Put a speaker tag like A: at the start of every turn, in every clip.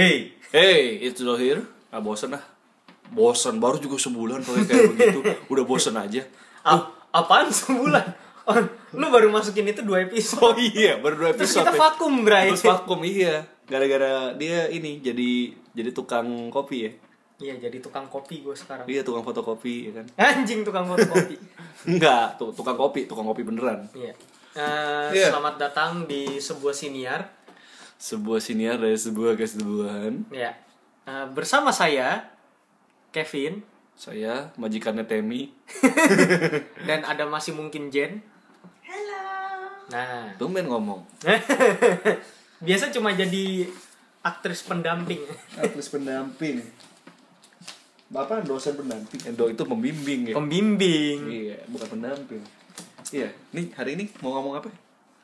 A: Hey,
B: Hey, it's Zohir. Ah, bosen ah. Bosen, baru juga sebulan pakai kayak begitu. Udah bosen aja.
A: ap apaan sebulan? Oh, lu baru masukin itu dua episode.
B: Oh iya, baru dua
A: Terus
B: episode.
A: kita
B: ya.
A: vakum, Bray.
B: Terus vakum, iya. Gara-gara dia ini jadi jadi tukang kopi ya.
A: Iya, jadi tukang kopi gue sekarang.
B: Iya, tukang fotokopi ya kan.
A: Anjing tukang fotokopi.
B: Enggak, tukang kopi, tukang kopi beneran.
A: Iya. Eh,
B: Iya.
A: Selamat datang di sebuah siniar.
B: Sebuah siniar dari sebuah kesebuahan.
A: Ya. Eh, bersama saya Kevin
B: Saya majikannya Temi.
A: dan ada masih mungkin Jen.
C: Halo.
A: Nah,
B: Tumben ngomong.
A: biasa cuma jadi aktris pendamping.
B: Aktris pendamping. Bapak dosen pendamping. Endo itu pembimbing ya.
A: Pembimbing.
B: Iya, bukan pendamping. Iya, nih hari ini mau ngomong apa?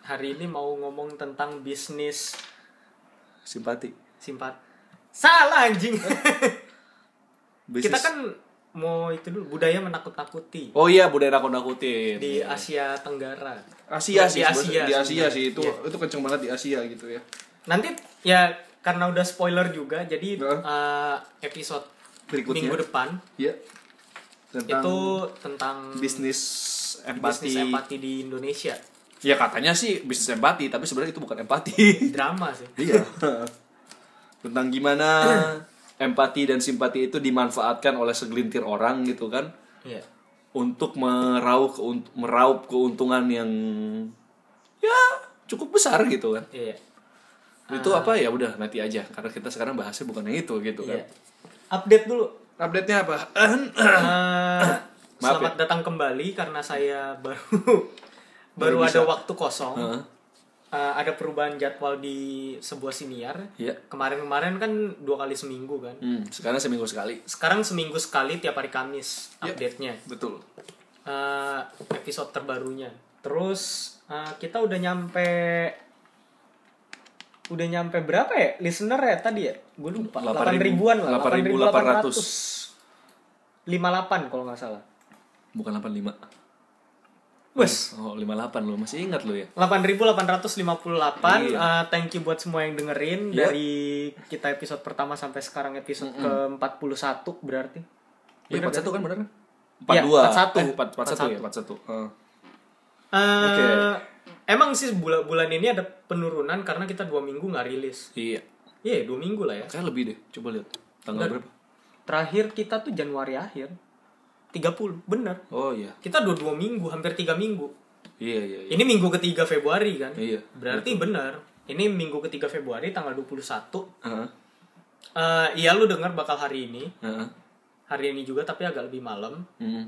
A: Hari ini mau ngomong tentang bisnis
B: Simpati.
A: simpat. Salah anjing. Kita kan mau itu dulu budaya menakut-nakuti
B: Oh iya, budaya nakut-nakutin.
A: di. Asia Tenggara.
B: Asia
A: Di
B: sih,
A: Asia
B: sebenarnya. di Asia sih itu
A: Iya.
B: itu kenceng banget di Asia gitu ya.
A: Nanti ya karena udah spoiler juga jadi eh, episode
B: Berikutnya.
A: minggu depan
B: Iya. Tentang
A: itu tentang
B: bisnis empati.
A: bisnis empati di Indonesia.
B: Ya katanya sih bisnis empati, tapi sebenarnya itu bukan empati.
A: Drama sih.
B: iya. Tentang gimana empati dan simpati itu dimanfaatkan oleh segelintir orang gitu kan
A: Iya.
B: untuk meraup keunt- meraup keuntungan yang ya cukup besar gitu kan.
A: Iya.
B: Itu apa ya udah nanti aja karena kita sekarang bahasnya bukan yang itu gitu kan.
A: Iya. Update dulu.
B: Update-nya apa?
A: Eh,
B: Maaf
A: selamat
B: ya.
A: datang kembali karena saya baru baru
B: bisa.
A: ada waktu kosong.
B: Heeh.
A: Eh, ada perubahan jadwal di sebuah siniar.
B: Iya.
A: Kemarin-kemarin kan dua kali seminggu kan.
B: Hmm, sekarang seminggu sekali.
A: Sekarang seminggu sekali tiap hari Kamis
B: Iya.
A: update-nya.
B: Betul.
A: Eh, episode terbarunya. Terus eh, kita udah nyampe udah nyampe berapa ya listener ya tadi ya? Gue lupa. 8 ribuan lah.
B: 8.800.
A: 58 kalau nggak salah.
B: Bukan 85.
A: Wes,
B: Oh, 58 lo masih ingat lo ya?
A: 8.858.
B: Iya.
A: Eh, thank you buat semua yang dengerin
B: Iya.
A: dari kita episode pertama sampai sekarang episode ke-41 berarti.
B: Iya,
A: Bener
B: 41 kan bener kan?
A: Iya,
B: 42.
A: 41.
B: Eh, 41 ya, 41. Heeh.
A: Eh,
B: Oke.
A: Emang sih bulan bulan ini ada penurunan karena kita dua minggu nggak rilis.
B: Iya.
A: Iya, dua minggu lah ya.
B: Kayak lebih deh. Coba lihat. Tanggal
A: Dan-
B: berapa?
A: Terakhir kita tuh Januari akhir. 30, bener.
B: Oh iya.
A: Kita dua dua minggu, hampir tiga minggu.
B: Iya, iya, iya.
A: Ini minggu ketiga Februari kan?
B: Iya.
A: Berarti bener. Ini minggu ketiga Februari tanggal 21.
B: Heeh.
A: Eh, iya lu denger bakal hari ini.
B: Heeh.
A: Hari ini juga tapi agak lebih malam.
B: Hmm.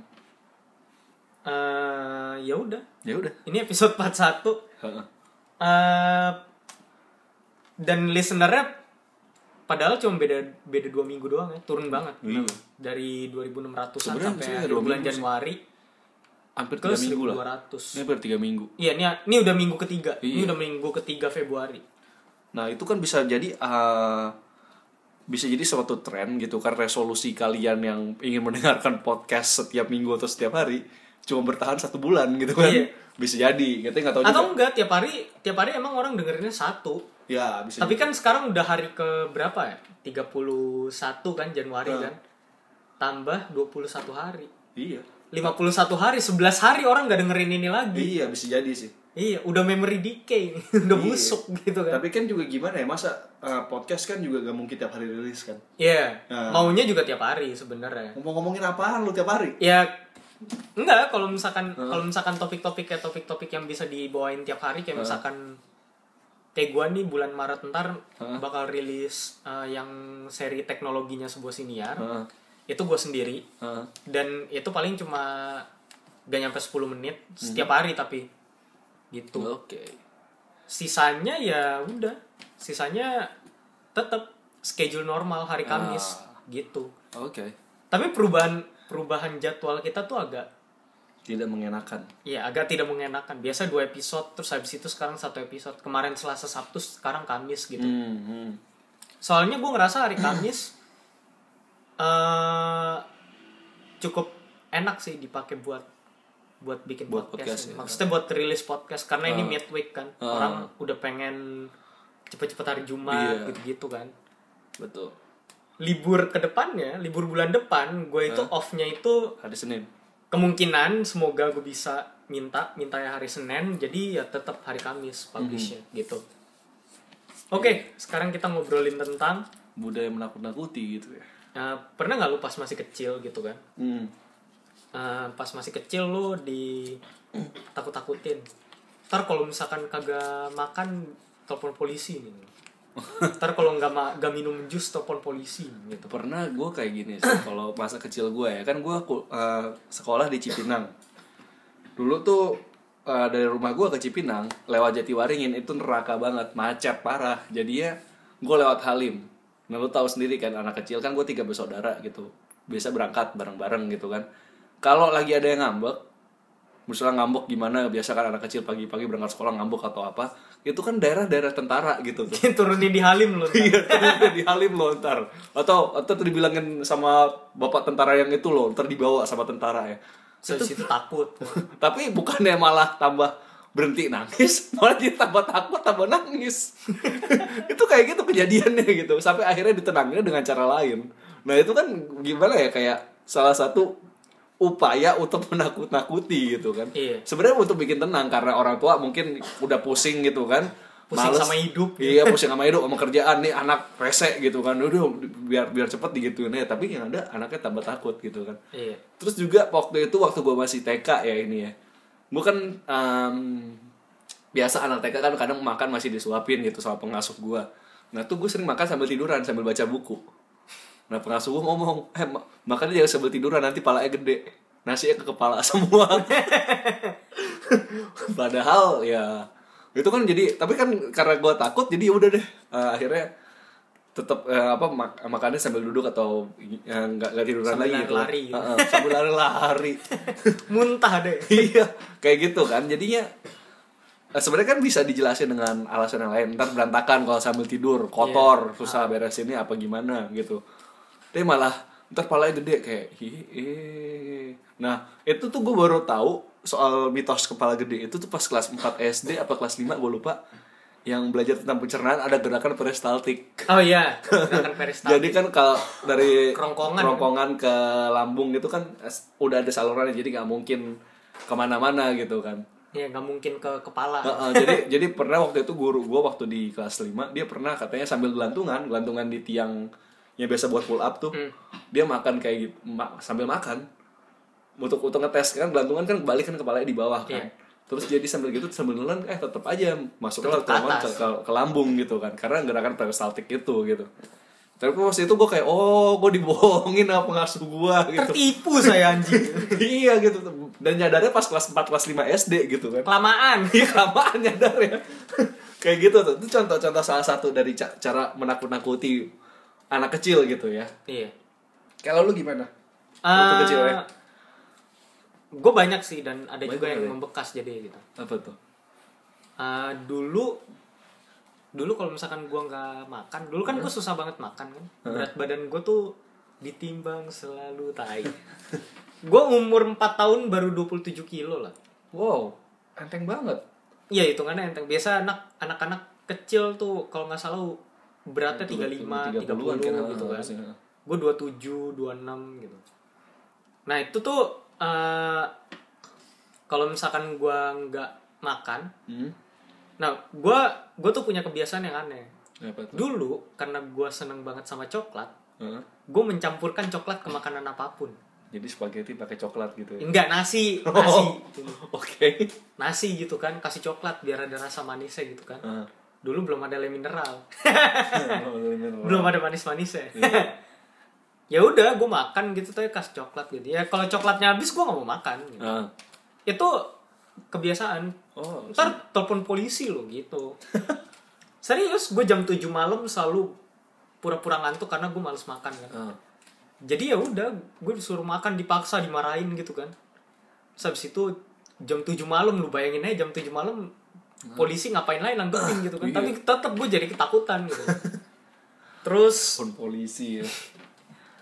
A: Eh, ya udah.
B: Ya udah.
A: Ini episode 41.
B: Heeh.
A: Eh, dan listenernya padahal cuma beda beda dua minggu doang ya turun banget
B: Iya.
A: dari 2600an
B: Sebenarnya
A: sampai
B: sih
A: akhir
B: dua
A: bulan. Januari
B: Hampir
A: ke
B: 3 minggu lah.
A: 1200
B: Ini hampir 3 minggu.
A: iya ini ini udah minggu ketiga ini
B: Iya.
A: udah minggu ketiga Februari
B: Nah, itu kan bisa jadi eh, bisa jadi suatu tren gitu kan resolusi kalian yang ingin mendengarkan podcast setiap minggu atau setiap hari cuma bertahan satu bulan gitu kan.
A: Iya.
B: Bisa jadi. Kita nggak tahu
A: atau
B: juga.
A: enggak tiap hari tiap hari emang orang dengerinnya satu
B: Ya, bisa.
A: tapi
B: jadi.
A: kan sekarang udah hari ke berapa ya 31 kan Januari
B: Nah.
A: kan tambah 21 hari
B: Iya.
A: 51 hari 11 hari orang nggak dengerin ini lagi
B: Iya, bisa jadi sih.
A: Iya, udah memory decay, udah
B: Iya.
A: busuk gitu kan.
B: Tapi kan juga gimana ya, masa eh, podcast kan juga gak mungkin tiap hari rilis kan.
A: Iya,
B: Nah.
A: maunya juga tiap hari sebenarnya.
B: Ngomong-ngomongin apaan lu tiap hari?
A: Ya enggak kalau misalkan kalau misalkan topik-topik kayak topik-topik yang bisa dibawain tiap hari kayak misalkan kayak gua nih bulan Maret ntar
B: Hah?
A: bakal rilis eh, yang seri teknologinya sebuah siniar.
B: Heeh.
A: Itu gua sendiri
B: Heeh.
A: dan itu paling cuma gak nyampe 10 menit setiap hari tapi gitu.
B: Oke.
A: sisanya ya udah sisanya tetap schedule normal hari Kamis gitu
B: Oke.
A: tapi perubahan perubahan jadwal kita tuh agak
B: Tidak mengenakan.
A: ya agak tidak mengenakan biasa dua episode terus habis itu sekarang satu episode kemarin Selasa Sabtu sekarang Kamis gitu
B: Hmm, hmm.
A: soalnya gue ngerasa hari Kamis eh cukup enak sih dipakai buat buat bikin
B: Buat
A: podcast,
B: podcast, ya.
A: maksudnya buat rilis podcast karena ini
B: Ah.
A: midweek kan
B: Ah.
A: orang udah pengen cepet-cepet hari Jumat
B: Iya.
A: gitu-gitu kan
B: betul
A: libur ke depannya libur bulan depan gue itu off-nya itu
B: hari Senin
A: kemungkinan semoga gue bisa minta minta ya hari Senin jadi ya tetap hari Kamis publishnya gitu. Oke sekarang kita ngobrolin tentang
B: budaya menakut-nakuti gitu ya.
A: Uh, pernah nggak lu pas masih kecil gitu kan?
B: Hmm.
A: Uh, pas masih kecil lu di takut-takutin. Ntar kalau misalkan kagak makan telepon polisi nih ntar kalau nggak nggak minum jus telepon polisi gitu.
B: Pernah gue kayak gini sih kalau masa kecil gue ya. Kan gue sekolah di Cipinang. Dulu tuh eh, dari rumah gue ke Cipinang lewat Jatiwaringin itu neraka banget. Macet parah. Jadinya gue lewat Halim. Nah lu tahu sendiri kan anak kecil kan gue tiga bersaudara gitu. Biasa berangkat bareng-bareng gitu kan. Kalau lagi ada yang ngambek misalnya ngambek gimana biasa kan anak kecil pagi-pagi berangkat sekolah ngambek atau apa itu kan daerah-daerah tentara gitu tuh.
A: Turunin di Halim ntar.
B: iya tuh di Halim loh ntar. Atau atau dibilangin sama bapak tentara yang itu loh ntar dibawa sama tentara ya.
A: So, di situ takut.
B: Tapi bukannya malah tambah berhenti nangis malah dia tambah takut tambah nangis. Itu kayak gitu kejadiannya gitu sampai akhirnya ditenangin dengan cara lain. Nah itu kan gimana ya kayak salah satu upaya untuk menakut-nakuti gitu kan
A: Iya.
B: sebenarnya untuk bikin tenang karena orang tua mungkin udah pusing gitu kan
A: Pusing
B: Males.
A: sama hidup.
B: iya pusing sama hidup sama kerjaan nih anak rese gitu kan udah biar biar cepet digituin ya tapi yang ada anaknya tambah takut gitu kan
A: iya
B: Terus juga waktu itu waktu gue masih TK ya ini ya. Gue kan em, biasa anak TK kan kadang makan masih disuapin gitu sama pengasuh gue. Nah tuh gue sering makan sambil tiduran sambil baca buku. Nah pengasuh gue ngomong, eh ma- makannya jangan sambil tiduran nanti palanya gede. Nasinya ke kepala semua. Padahal ya itu kan jadi tapi kan karena gue takut jadi ya udah deh Eh, akhirnya tetap eh, apa mak- makannya sambil duduk atau eh, nggak nggak tiduran
A: Sambil
B: lagi gitu.
A: lari-lari gitu.
B: Heeh, sambil lari-lari.
A: muntah deh
B: iya, kayak gitu kan. Jadinya eh, sebenarnya kan bisa dijelasin dengan alasan yang lain. Ntar berantakan kalau sambil tidur, kotor, susah beresinnya apa gimana gitu. Tapi malah ntar palanya gede kayak hi eh. Nah, itu tuh gue baru tahu soal mitos kepala gede itu tuh pas kelas 4 SD apa kelas 5 gue lupa yang belajar tentang pencernaan ada gerakan peristaltik.
A: oh iya gerakan peristaltik
B: Jadi kan kalau dari
A: Kerongkongan.
B: kerongkongan ke lambung itu kan udah ada salurannya jadi nggak mungkin ke mana-mana gitu kan.
A: Iya nggak mungkin ke kepala.
B: Heeh, jadi jadi pernah waktu itu guru gue waktu di kelas 5 dia pernah katanya sambil gelantungan gelantungan di tiang yang biasa buat pull up tuh
A: Hmm.
B: dia makan kayak gitu ma- sambil makan. Untuk untuk ngetes kan gelantungan kan balik kan kepalanya di bawah kan.
A: Iya.
B: terus jadi sambil gitu sambil nelan eh tetap aja masuk ke,
A: ke
B: ke, ke, lambung gitu kan. Karena gerakan peristaltik itu gitu. Tapi pas itu gue kayak oh gue dibohongin sama pengasuh gue gitu.
A: Tertipu saya anjing.
B: iya gitu. Dan nyadarnya pas kelas 4 kelas 5 SD gitu kan.
A: Kelamaan.
B: Iya kelamaan nyadar ya Kayak gitu tuh. Itu contoh-contoh salah satu dari ca- cara menakut-nakuti Anak kecil gitu ya
A: Iya.
B: Kalau lu gimana? Waktu
A: Eh,
B: kecil ya?
A: Gue banyak sih dan ada
B: Banyak
A: juga yang
B: ya?
A: membekas jadi gitu.
B: Apa tuh?
A: Eh, dulu dulu kalau misalkan gua nggak makan dulu kan gue susah banget makan kan berat badan gue tuh ditimbang selalu tai gue umur 4 tahun baru 27 kilo lah
B: Wow Enteng banget
A: iya hitungannya enteng biasa anak anak-anak kecil tuh kalau nggak salah beratnya 35 30,
B: 30-an kan,
A: gitu kan. gue 27 26 gitu. Nah itu tuh eh kalau misalkan gua nggak makan
B: hmm?
A: nah gua gue tuh punya kebiasaan yang aneh.
B: Apa tuh?
A: dulu karena gua seneng banget sama coklat
B: Heeh.
A: gue mencampurkan coklat ke makanan apa pun.
B: Jadi spaghetti pakai coklat gitu ya?
A: Enggak nasi nasi.
B: Oh, Oke.
A: Nasi gitu kan kasih coklat biar ada rasa manisnya gitu kan.
B: Heeh.
A: Dulu belum ada le mineral.
B: Belum
A: ada manis-manisnya. Ya udah gue makan gitu tuh kasih coklat gitu. Ya kalau coklatnya habis gue nggak mau makan gitu.
B: Heeh.
A: itu kebiasaan.
B: Oh
A: ntar telepon polisi lo gitu. Serius gue jam 7 malam selalu pura-pura ngantuk karena gue males makan kan.
B: Heeh.
A: jadi ya udah gue disuruh makan dipaksa dimarahin gitu kan. Terus habis itu jam 7 malam lu bayangin aja jam 7 malam polisi ngapain lain nanggepin gitu kan?
B: Iya.
A: tapi tetap gue jadi ketakutan gitu. Terus
B: Pun polisi ya.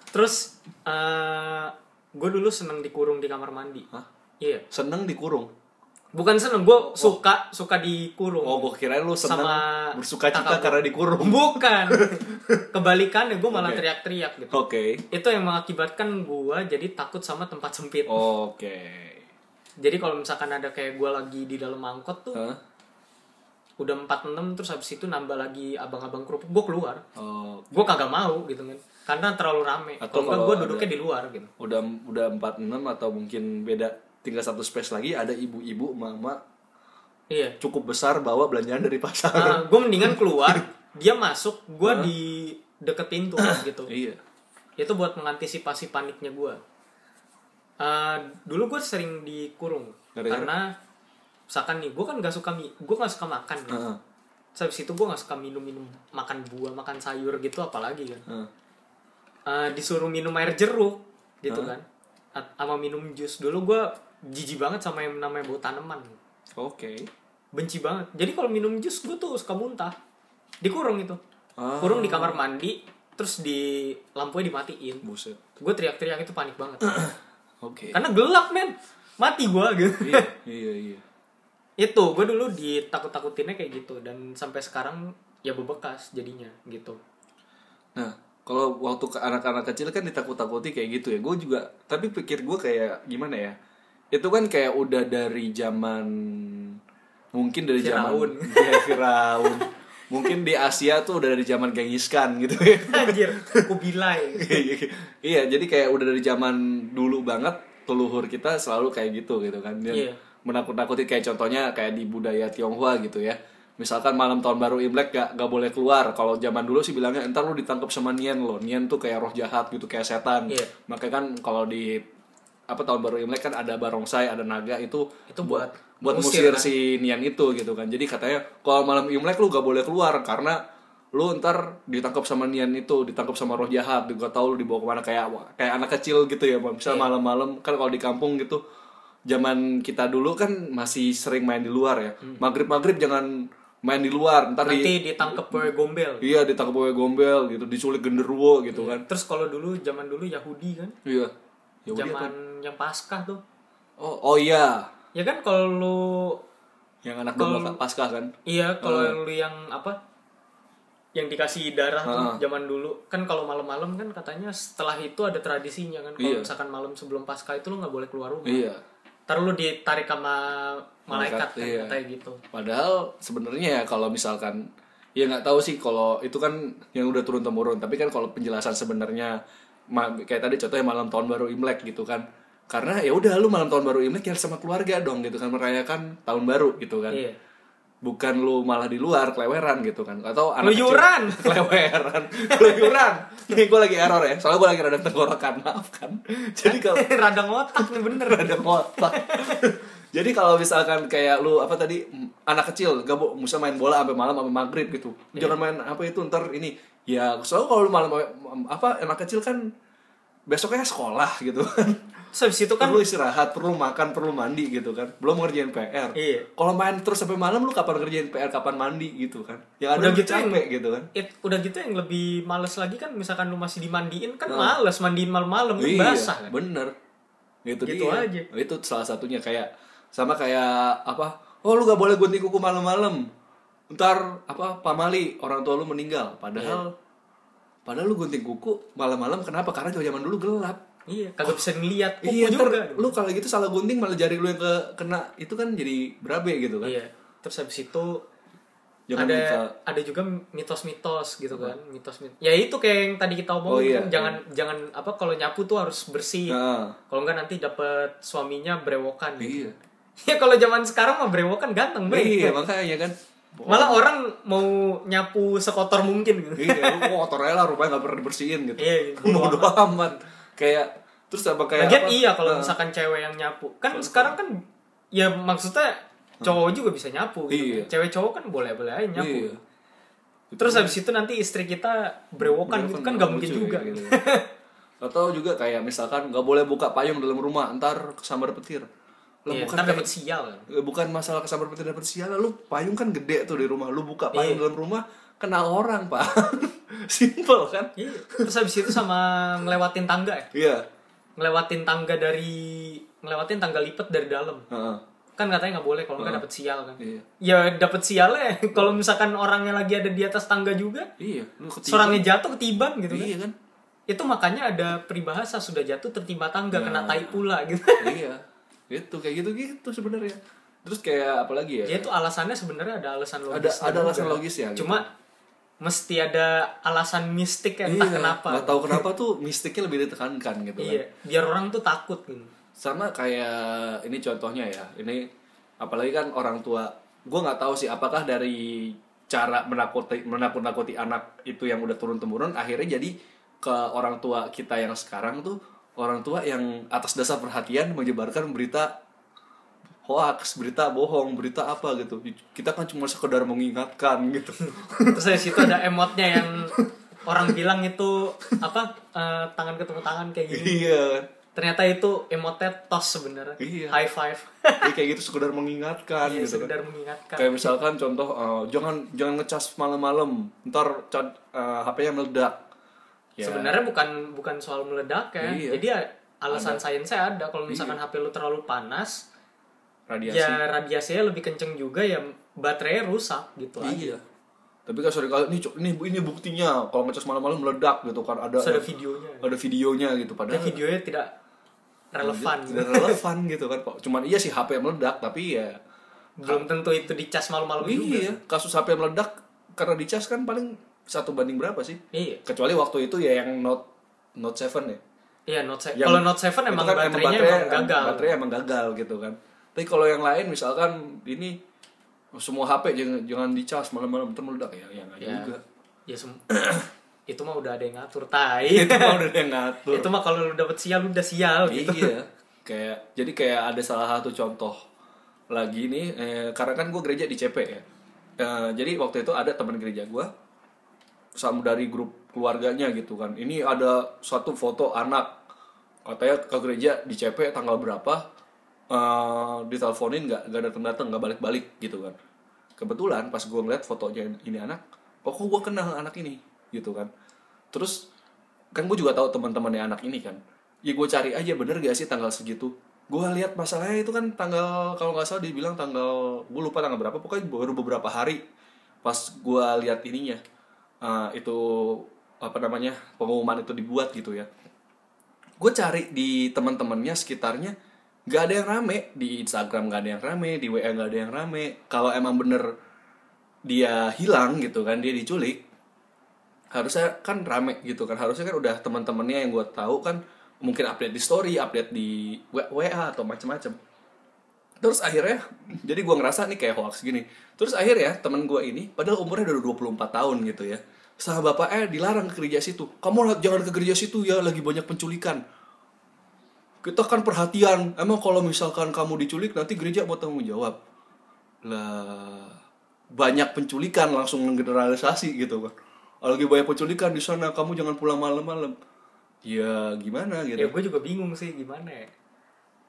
A: terus eh gue dulu seneng dikurung di kamar mandi.
B: Hah?
A: iya.
B: Seneng dikurung
A: bukan seneng gue suka suka dikurung
B: Oh, gue kirain lu seneng
A: Sama
B: bersuka cita karena dikurung.
A: bukan. Kebalikannya gue malah teriak-teriak gitu.
B: Oke.
A: itu yang mengakibatkan gue jadi takut sama tempat sempit.
B: Oke.
A: jadi kalau misalkan ada kayak gue lagi di dalam angkot tuh
B: Hah?
A: Udah 46 terus habis itu nambah lagi abang-abang kerupuk gue keluar.
B: Oh,
A: gue kagak mau gitu kan karena terlalu rame.
B: Atau
A: kalau gue
B: ada-
A: duduknya di luar gitu.
B: Udah udah 46 atau mungkin beda tinggal satu space lagi ada ibu-ibu mama
A: iya.
B: cukup besar bawa belanjaan dari pasar.
A: nah, gue mendingan keluar dia masuk gue di deket pintu gitu.
B: Iya.
A: itu buat mengantisipasi paniknya gue Eh, dulu gue sering dikurung
B: Gara-gara?
A: karena misalkan nih gue kan gak suka gue gak suka makan. Terus habis itu gue gak suka minum-minum makan buah makan sayur gitu apalagi kan
B: Heeh.
A: Eh, disuruh minum air jeruk gitu kan At- sama minum jus dulu gue jijik banget sama yang namanya bau tanaman
B: Oke.
A: benci banget jadi kalau minum jus gue tuh suka muntah dikurung itu
B: Ah.
A: kurung di kamar mandi terus di lampunya dimatiin
B: Buset.
A: gue teriak-teriak itu panik banget
B: Oke.
A: karena gelap men mati gue gitu
B: iya, iya, iya.
A: Itu gue dulu ditakut-takutinnya kayak gitu dan sampai sekarang ya bebekas jadinya gitu
B: Nah, kalau waktu ke anak-anak kecil kan ditakut-takuti kayak gitu ya. Gue juga, tapi pikir gue kayak gimana ya? Itu kan kayak udah dari zaman mungkin dari
A: Firaun.
B: zaman ya, Firaun. mungkin di Asia tuh udah dari zaman Genghis Khan gitu ya.
A: anjir kubilai
B: iya, jadi kayak udah dari zaman dulu banget leluhur kita selalu kayak gitu gitu kan. Dan
A: Iya.
B: Menakut-nakuti kayak contohnya kayak di budaya Tionghoa gitu ya. Misalkan malam tahun baru Imlek gak, gak boleh keluar. Kalau zaman dulu sih bilangnya entar lu ditangkap sama Nian lo. Nian tuh kayak roh jahat gitu kayak setan.
A: Iya.
B: Makanya kan kalau di apa tahun baru Imlek kan ada barongsai, ada naga itu
A: Itu buat
B: buat musir
A: kan?
B: si Nian itu gitu kan. Jadi katanya kalau malam Imlek lu gak boleh keluar karena lu ntar ditangkap sama Nian itu, ditangkap sama roh jahat, gak tahu lu dibawa ke mana kayak kayak anak kecil gitu ya. Misal
A: Iya.
B: malam-malam kan kalau di kampung gitu zaman kita dulu kan masih sering main di luar ya. Maghrib maghrib jangan main di luar, ntar di
A: Hmm. nanti ditangkep oleh gombel
B: iya ditangkap oleh gombel gitu, diculik genderuwo gitu kan.
A: terus kalau dulu zaman dulu Yahudi kan
B: Iya. Ya udah
A: zaman
B: apa?
A: yang paskah tuh
B: Oh, oh iya.
A: ya kan kalau lu
B: Yang anak domba Paskah kan.
A: iya kalau lu yang apa yang dikasih darah tuh zaman dulu kan kalau malam-malam kan katanya setelah itu ada tradisinya kan kalau
B: Iya.
A: misalkan malam sebelum paskah itu lu nggak boleh keluar rumah
B: Iya.
A: Ntar lu ditarik sama malaikat kan
B: iya.
A: katanya gitu
B: Padahal sebenarnya ya kalau misalkan ya nggak tahu sih kalau itu kan yang udah turun temurun. Tapi kan kalau penjelasan sebenarnya kayak tadi contohnya malam tahun baru Imlek gitu kan. Karena ya udah lu malam tahun baru Imlek ya sama keluarga dong gitu kan merayakan tahun baru gitu kan.
A: iya
B: Bukan lu malah di luar keleweran gitu kan. Atau anak kecil-
A: Keluyuran.
B: keleweran. Keluyuran. Nih gue lagi error ya. Soalnya gue lagi rada tenggorokan, maaf kan. Jadi kalau
A: radang otak nih bener
B: ada ngotak. Jadi kalau misalkan kayak lu apa tadi anak kecil gak mau bisa main bola sampai malam sampai maghrib gitu. Jangan main apa itu ntar ini. Ya soalnya kalau lu malam apa anak kecil kan besoknya sekolah gitu kan.
A: terus habis itu kan
B: perlu istirahat, perlu makan, perlu mandi gitu kan. Belum ngerjain PR.
A: Iya.
B: Kalau main terus sampai malam lu kapan ngerjain PR, kapan mandi gitu kan. Yang ada
A: Udah gitu yang-
B: capek gitu kan.
A: it, udah gitu yang lebih males lagi kan misalkan lu masih dimandiin kan males mandiin malam-malam kan
B: iya,
A: basah kan
B: bener. Itu
A: Gitu
B: dia.
A: aja.
B: Itu salah satunya kayak sama kayak apa? Oh lu gak boleh gunting kuku malam-malam. Ntar apa pamali orang tua lu meninggal. Padahal padahal lu gunting kuku malam-malam kenapa? Karena zaman dulu gelap.
A: iya kagak bisa ngeliat kuku
B: iya,
A: juga
B: lu kalau gitu salah gunting malah jari lu yang ke kena itu kan jadi berabe gitu kan.
A: iya terus habis itu
B: Jangan
A: ada
B: buka-
A: ada juga mitos-mitos gitu kan mitos mitos ya itu kayak yang tadi kita
B: Oh,
A: omongin
B: iya,
A: kan jangan jangan apa kalau nyapu tuh harus bersih
B: Nah,
A: kalau enggak nanti dapat suaminya brewokan
B: iya.
A: ya kalau zaman sekarang mah brewokan ganteng bre
B: Iya, makanya kan.
A: Malah orang mau nyapu sekotor mungkin gitu
B: iya, lu kotor aja lah rumahnya gak pernah dibersihin gitu.
A: Iya, iya.
B: Bodo amat. Kayak terus apa kayak
A: Lagian
B: apa?
A: iya kalau
B: Nah.
A: misalkan cewek yang nyapu. Kan sekarang kan ya maksudnya cowok juga bisa nyapu gitu.
B: Iya.
A: Cewek cowok kan boleh-boleh aja nyapu.
B: Iya.
A: Terus habis itu nanti istri kita brewokan gitu kan gak mungkin
B: lucu
A: juga.
B: ya, gitu. Atau juga kayak misalkan nggak boleh buka payung dalam rumah, ntar kesambar petir. Lah
A: Iya,
B: bukan
A: dapet sial kan.
B: Eh, bukan masalah kesambar petir dapat sial, lu payung kan gede tuh di rumah, lu buka payung
A: Iya.
B: dalam rumah kena orang pak, simple kan?
A: Iya. Terus habis itu sama ngelewatin tangga ya.
B: Iya.
A: Ngelewatin tangga dari ngelewatin tangga lipat dari dalam.
B: Heeh.
A: kan katanya nggak boleh kalau nggak dapet sial kan
B: Iya.
A: ya dapet sialnya kalau misalkan orangnya lagi ada di atas tangga juga
B: Iya, lu ketiban.
A: seorangnya jatuh ketiban gitu kan
B: Iya kan?
A: itu makanya ada peribahasa sudah jatuh tertimpa tangga kena
B: Nah.
A: tai pula gitu
B: iya. Itu kayak gitu-gitu sebenarnya. Terus kayak apa lagi ya?
A: ya itu alasannya sebenarnya ada alasan
B: ada
A: logis
B: ada alasan logis ya. gitu.
A: cuma mesti ada alasan mistik ya entah
B: iya,
A: kenapa
B: Nggak tahu kenapa tuh mistiknya lebih ditekankan gitu kan.
A: iya biar orang tuh takut gitu
B: sama kayak ini contohnya ya ini apalagi kan orang tua gue nggak tahu sih apakah dari cara menakuti menakut-nakuti anak itu yang udah turun temurun akhirnya jadi ke orang tua kita yang sekarang tuh orang tua yang atas dasar perhatian menyebarkan berita hoax berita bohong berita apa gitu. Kita kan cuma sekedar mengingatkan gitu.
A: Terus dari situ ada emotnya yang orang bilang itu apa eh, tangan ketemu tangan kayak gini.
B: Iya.
A: Ternyata itu emotnya tos sebenarnya.
B: Iya.
A: high five.
B: Jadi kayak gitu sekedar mengingatkan
A: Iya,
B: gitu kan.
A: sekedar mengingatkan.
B: Kayak misalkan contoh eh, jangan jangan ngecas malam-malam. Ntar cat, eh, HP-nya meledak Ya.
A: sebenarnya bukan bukan soal meledak ya.
B: Iya.
A: jadi ya, alasan sainsnya ada. Kalau misalkan HP lu terlalu panas
B: radiasi.
A: ya radiasinya lebih kenceng juga ya baterainya rusak gitu aja.
B: Iya. Tapi kan sering kali ini ini ini buktinya. Kalau ngecas malam-malam meledak gitu kan ada
A: ada videonya.
B: ada videonya gitu.
A: Dan
B: padahal
A: videonya tidak relevan.
B: Tidak relevan gitu kan kok cuman iya sih HP meledak tapi ya
A: belum tentu itu dicas malam-malam juga.
B: iya kasus HP meledak karena dicas kan paling satu banding berapa sih?
A: Iya.
B: Kecuali waktu itu ya yang Note Note 7 ya.
A: Iya Note 7
B: Yang-
A: kalau Note 7
B: itu
A: emang
B: kan
A: baterainya
B: baterai-
A: emang gagal.
B: baterainya emang gagal gitu kan. Tapi kalau yang lain misalkan ini semua HP jangan jangan dicas malam-malam ntar meledak. Ya ya nggak
A: Ya.
B: juga.
A: Ya sem- itu mah udah ada yang ngatur tai.
B: Itu mah udah ada yang ngatur.
A: Itu mah kalau lu dapet sial lu udah sial gitu.
B: Iya. Kayak jadi kayak ada salah satu contoh lagi nih eh, karena kan gue gereja di CP ya. Eh, jadi waktu itu ada teman gereja gue sama dari grup keluarganya gitu kan. Ini ada satu foto anak. Katanya ke gereja di CP tanggal berapa eh diteleponin nggak nggak datang datang nggak balik balik gitu kan. Kebetulan pas gue ngeliat fotonya ini anak oh, kok gue kenal anak ini gitu kan. Terus kan gue juga tahu teman-temannya anak ini kan. Ya gue cari aja bener gak sih tanggal segitu? Gue lihat masalahnya itu kan tanggal kalau nggak salah dibilang tanggal gue lupa tanggal berapa pokoknya baru beberapa hari pas gue lihat ininya eh, itu apa namanya pengumuman itu dibuat gitu ya. Gue cari di teman-temannya sekitarnya nggak ada yang rame. Di Instagram nggak ada yang rame di WA nggak ada yang rame. Kalau emang bener dia hilang gitu kan dia diculik harusnya kan rame gitu kan. Harusnya kan udah teman-temannya yang gue tahu kan mungkin update di story update di WA atau macam-macam terus akhirnya jadi gue ngerasa nih kayak hoax gini. Terus akhirnya temen gue ini padahal umurnya udah 24 tahun gitu ya sama bapaknya dilarang ke gereja situ. Kamu jangan ke gereja situ ya lagi banyak penculikan. Kita kan perhatian emang kalau misalkan kamu diculik nanti gereja mau tanggung jawab. Lah banyak penculikan langsung generalisasi gitu kan lagi banyak penculikan di sana kamu jangan pulang malam-malam. Ya gimana
A: ya
B: gitu
A: gue juga bingung sih gimana ya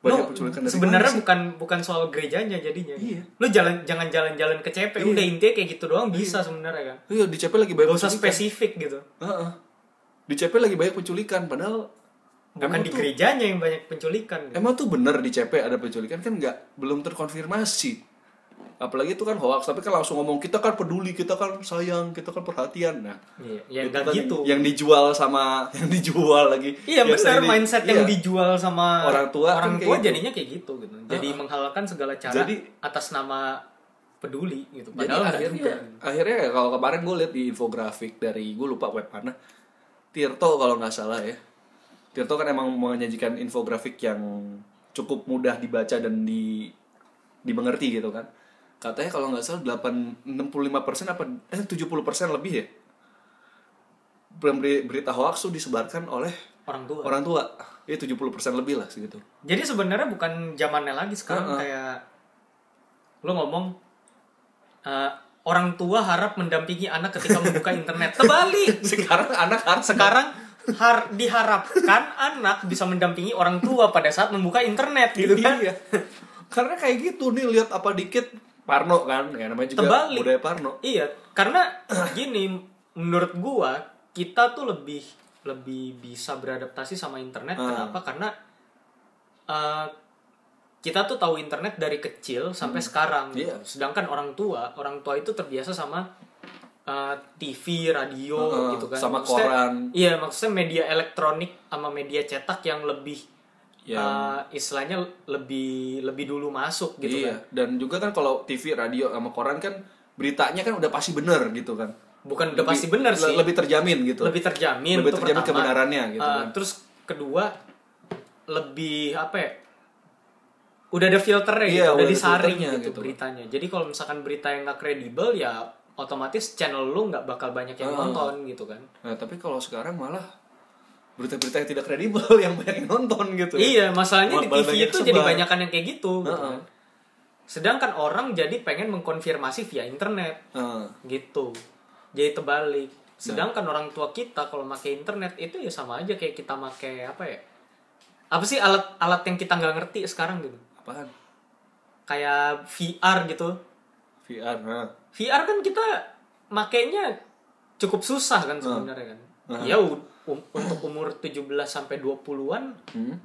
B: banyak penculikan dari
A: sebenarnya bukan bukan soal gerejanya jadinya
B: Iya.
A: lu jalan jangan jalan-jalan ke CP
B: Iya.
A: udah intinya kayak gitu doang bisa sebenarnya kan
B: iya di CP lagi banyak
A: gak usah spesifik gitu
B: Heeh. di CP lagi banyak penculikan padahal
A: bukan di
B: tuh-
A: gerejanya yang banyak penculikan gitu.
B: Emang tuh bener di CP ada penculikan kan nggak belum terkonfirmasi. Apalagi itu kan hoax, tapi kan langsung ngomong kita kan peduli, kita kan sayang, kita kan perhatian. Nah,
A: iya ya
B: itu
A: nggak
B: kan
A: gitu
B: Yang dijual sama yang dijual lagi.
A: iya
B: Yang
A: benar mindset yang
B: iya.
A: dijual sama
B: Orang tua kan
A: orang
B: kayak
A: tua
B: gitu.
A: jadinya kayak gitu gitu jadi menghalalkan segala cara
B: Jadi-
A: atas nama peduli gitu
B: Jadi
A: padahal nggak
B: akhirnya,
A: juga
B: akhirnya ya kalau kemarin gue lihat di infografik dari gue lupa web mana, Tirto kalau nggak salah ya. Tirto kan emang menyajikan infografik yang cukup mudah dibaca dan di dimengerti gitu kan. Katanya kalau nggak salah 8 65% apa eh 70% lebih ya. Beri- Berita hoax tuh disebarkan oleh
A: orang tua
B: orang tua. Ya 70% lebih lah segitu.
A: Jadi sebenarnya bukan zamannya lagi sekarang
B: Heeh.
A: kayak lo ngomong eh, orang tua harap mendampingi anak ketika membuka internet. Terbalik.
B: Sekarang anak harus
A: Sekarang har diharapkan anak bisa mendampingi orang tua pada saat membuka internet gitu kan.
B: Iya. Karena kayak gitu nih lihat apa dikit Parno kan, ya namanya juga
A: Terbalik.
B: budaya Parno.
A: Iya, karena gini menurut gua kita tuh lebih lebih bisa beradaptasi sama internet.
B: Ah.
A: Kenapa? Karena eh, kita tuh tahu internet dari kecil sampai sekarang gitu.
B: Iya.
A: sedangkan orang tua orang tua itu terbiasa sama uh, TV radio
B: Heeh,
A: gitu kan
B: sama
A: Maksudnya-
B: koran.
A: iya maksudnya media elektronik sama media cetak yang lebih
B: Yang-
A: uh, istilahnya lebih lebih dulu masuk gitu
B: iya.
A: kan
B: Dan juga kan kalau TV, radio sama koran kan beritanya kan udah pasti bener gitu kan.
A: bukan udah
B: Lebih-
A: pasti benar
B: le-
A: sih
B: Lebih terjamin gitu.
A: lebih terjamin
B: Lebih terjamin
A: pertama.
B: kebenarannya gitu
A: Uh,
B: kan.
A: terus kedua lebih apa ya udah ada filternya
B: Iya,
A: gitu, udah
B: udah
A: disaring gitu,
B: gitu.
A: beritanya jadi kalau misalkan berita yang nggak kredibel ya otomatis channel lu nggak bakal banyak yang
B: Ah.
A: nonton gitu kan
B: Nah, tapi kalau sekarang malah berita-berita yang tidak kredibel yang banyak yang nonton gitu. ya.
A: iya masalahnya di
B: Malah
A: TV
B: banyak
A: itu
B: sebar.
A: jadi banyakan yang kayak gitu gitu
B: Heeh.
A: kan sedangkan orang jadi pengen mengkonfirmasi via internet
B: Heeh.
A: gitu jadi terbalik
B: Nah.
A: sedangkan orang tua kita kalau pakai internet itu ya sama aja kayak kita pakai apa ya apa sih alat-alat yang kita nggak ngerti sekarang gitu
B: apaan?
A: kayak VR gitu
B: VR. Nah.
A: VR kan kita makainya cukup susah kan sebenarnya kan
B: Nah.
A: ya um- untuk umur 17 sampai 20-an
B: Hmm.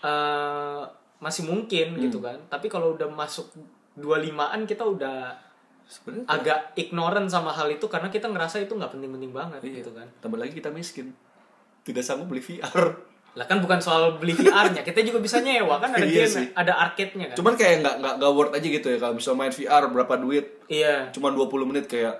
A: eh, masih mungkin gitu kan tapi kalau udah masuk 25-an kita udah
B: Sebenarnya
A: agak ignorant sama hal itu karena kita ngerasa itu nggak penting-penting banget
B: Iya.
A: gitu kan
B: Tambah lagi kita miskin. Tidak sanggup beli VR.
A: lah kan bukan soal beli VR-nya kita juga bisa nyewa kan ada
B: Iya
A: game
B: sih.
A: ada arcade-nya kan
B: Cuman kayak nggak nggak worth aja gitu ya kalau misal main VR berapa duit?
A: iya
B: Cuman 20 menit kayak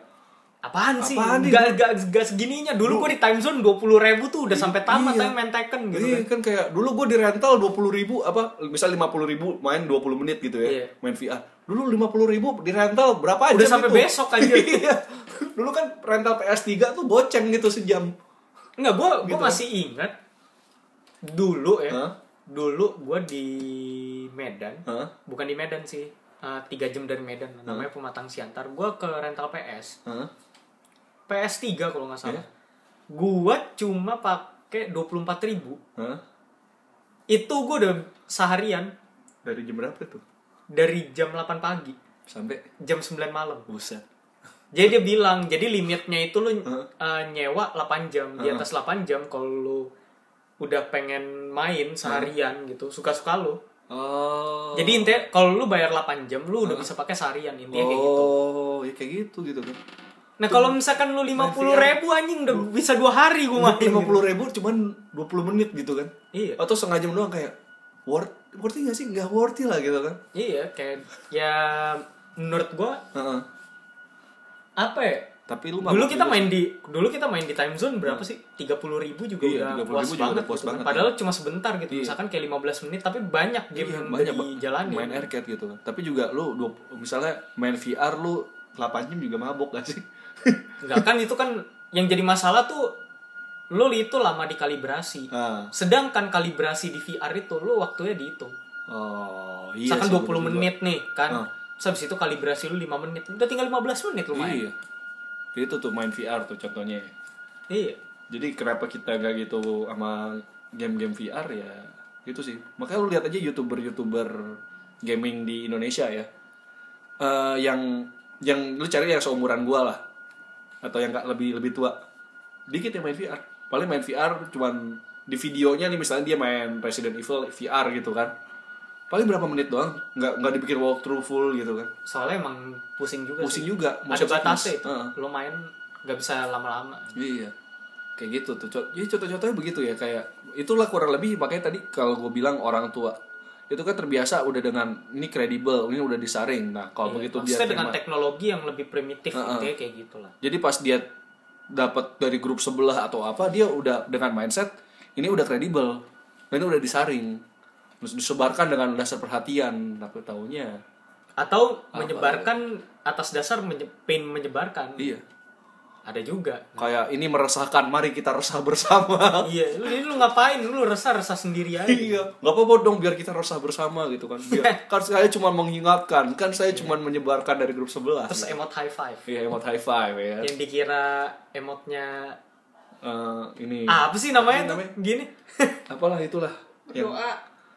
A: apaan sih
B: Apaan nih?
A: gak, gak, gak segininya dulu gue di time zone dua puluh ribu tuh udah sampai tamat
B: Iya.
A: main Tekken gitu
B: Iya
A: kan
B: kan kayak dulu gue di rental 20 ribu apa misal 50 ribu main 20 menit gitu ya
A: Iya.
B: main VR dulu 50 ribu di rental berapa
A: Udah
B: jam
A: sampai
B: itu?
A: besok aja.
B: iya dulu kan rental PS3 tuh goceng gitu sejam
A: Enggak, gue
B: Gitu.
A: masih ingat dulu ya.
B: Hah?
A: Dulu gue di Medan,
B: Hah?
A: bukan di Medan sih. eh, tiga jam dari Medan, namanya Pematang Siantar. Gue ke rental PS,
B: Hah?
A: PS3 kalau nggak salah.
B: Iya.
A: Gue cuma pakai 24.000 ribu.
B: Hah?
A: Itu gue udah seharian
B: dari jam berapa tuh
A: dari jam 8 pagi,
B: sampai
A: jam 9 malam.
B: buset
A: Jadi dia bilang, jadi limitnya itu lu
B: Heeh.
A: uh, nyewa 8 jam. Di atas 8 jam kalau lu udah pengen main seharian gitu, suka-suka lu.
B: oh
A: Jadi intinya kalau lu bayar 8 jam, lu udah bisa pakai seharian intinya kayak gitu.
B: oh ya kayak gitu gitu kan
A: Nah kalau misalkan lu 50 ribu anjing udah bisa dua hari gua main.
B: lima puluh ribu cuman 20 menit gitu kan
A: Iya.
B: atau setengah jam doang kayak worth worthy gak sih nggak worthy lah gitu kan
A: Iya, kayak ya menurut gua
B: Heeh.
A: apa ya?
B: tapi lu
A: Dulu kita
B: juga
A: main di dulu kita main di time zone berapa sih? 30 ribu juga
B: Iya,
A: udah
B: 30.000
A: puas
B: juga
A: banget.
B: udah puas
A: gitu kan.
B: banget,
A: Padahal cuma sebentar gitu.
B: Iya.
A: Misalkan kayak 15 menit tapi banyak game
B: Iya,
A: yang
B: banyak
A: udah dijalanin.
B: main arcade gitu kan tapi juga lu dua- misalnya main VR lu 8 jam juga mabok gak sih
A: Enggak kan itu kan yang jadi masalah tuh lu itu lama dikalibrasi.
B: ah
A: Sedangkan kalibrasi di VR itu lu waktunya dihitung.
B: oh iya
A: Misalkan
B: sih,
A: 20
B: bener juga.
A: menit nih kan.
B: Ah.
A: Terus habis itu kalibrasi lu 5 menit. Udah tinggal 15 menit lu main.
B: iya itu tuh main VR tuh contohnya
A: Iya.
B: jadi kenapa kita gak gitu sama game-game VR ya itu sih makanya lu lihat aja youtuber-youtuber gaming di Indonesia ya Eh yang yang lu cari yang seumuran gua lah atau yang gak lebih lebih tua dikit yang main VR paling main VR cuman di videonya nih misalnya dia main Resident Evil VR gitu kan paling berapa menit doang nggak nggak dibikin walkthrough full gitu kan
A: Soalnya emang pusing juga
B: pusing
A: sih.
B: juga
A: Ada batasnya itu.
B: Heeh.
A: Lu main gak bisa lama-lama.
B: Iya. Kayak gitu tuh. Jadi contoh-contohnya begitu ya kayak itulah kurang lebih makanya tadi kalau gue bilang orang tua itu kan terbiasa udah dengan ini kredibel, ini udah disaring. Nah, kalau
A: Iya,
B: begitu dia
A: dengan
B: terima.
A: teknologi yang lebih primitif
B: Heeh.
A: intinya kayak gitulah.
B: Jadi pas dia dapat dari grup sebelah atau apa, dia udah dengan mindset ini udah kredibel. Ini udah disaring. Terus disebarkan dengan dasar perhatian, tapi taunya
A: Atau menyebarkan atas dasar menye pengen menyebarkan.
B: iya.
A: Ada juga.
B: Kayak ini meresahkan, mari kita resah bersama.
A: iya, lu, ini lu ngapain? Lu resah-resah sendiri aja.
B: Iya, nggak apa-apa dong biar kita resah bersama gitu kan. Biar, kan saya cuma mengingatkan, kan saya cuma menyebarkan dari grup sebelah.
A: Terus emot high five.
B: Iya, emot high five ya.
A: Yang dikira emotnya
B: Eh, ini
A: ah, apa sih namanya?
B: Apa
A: tuh?
B: namanya?
A: Gini.
B: apalah itulah. Yang-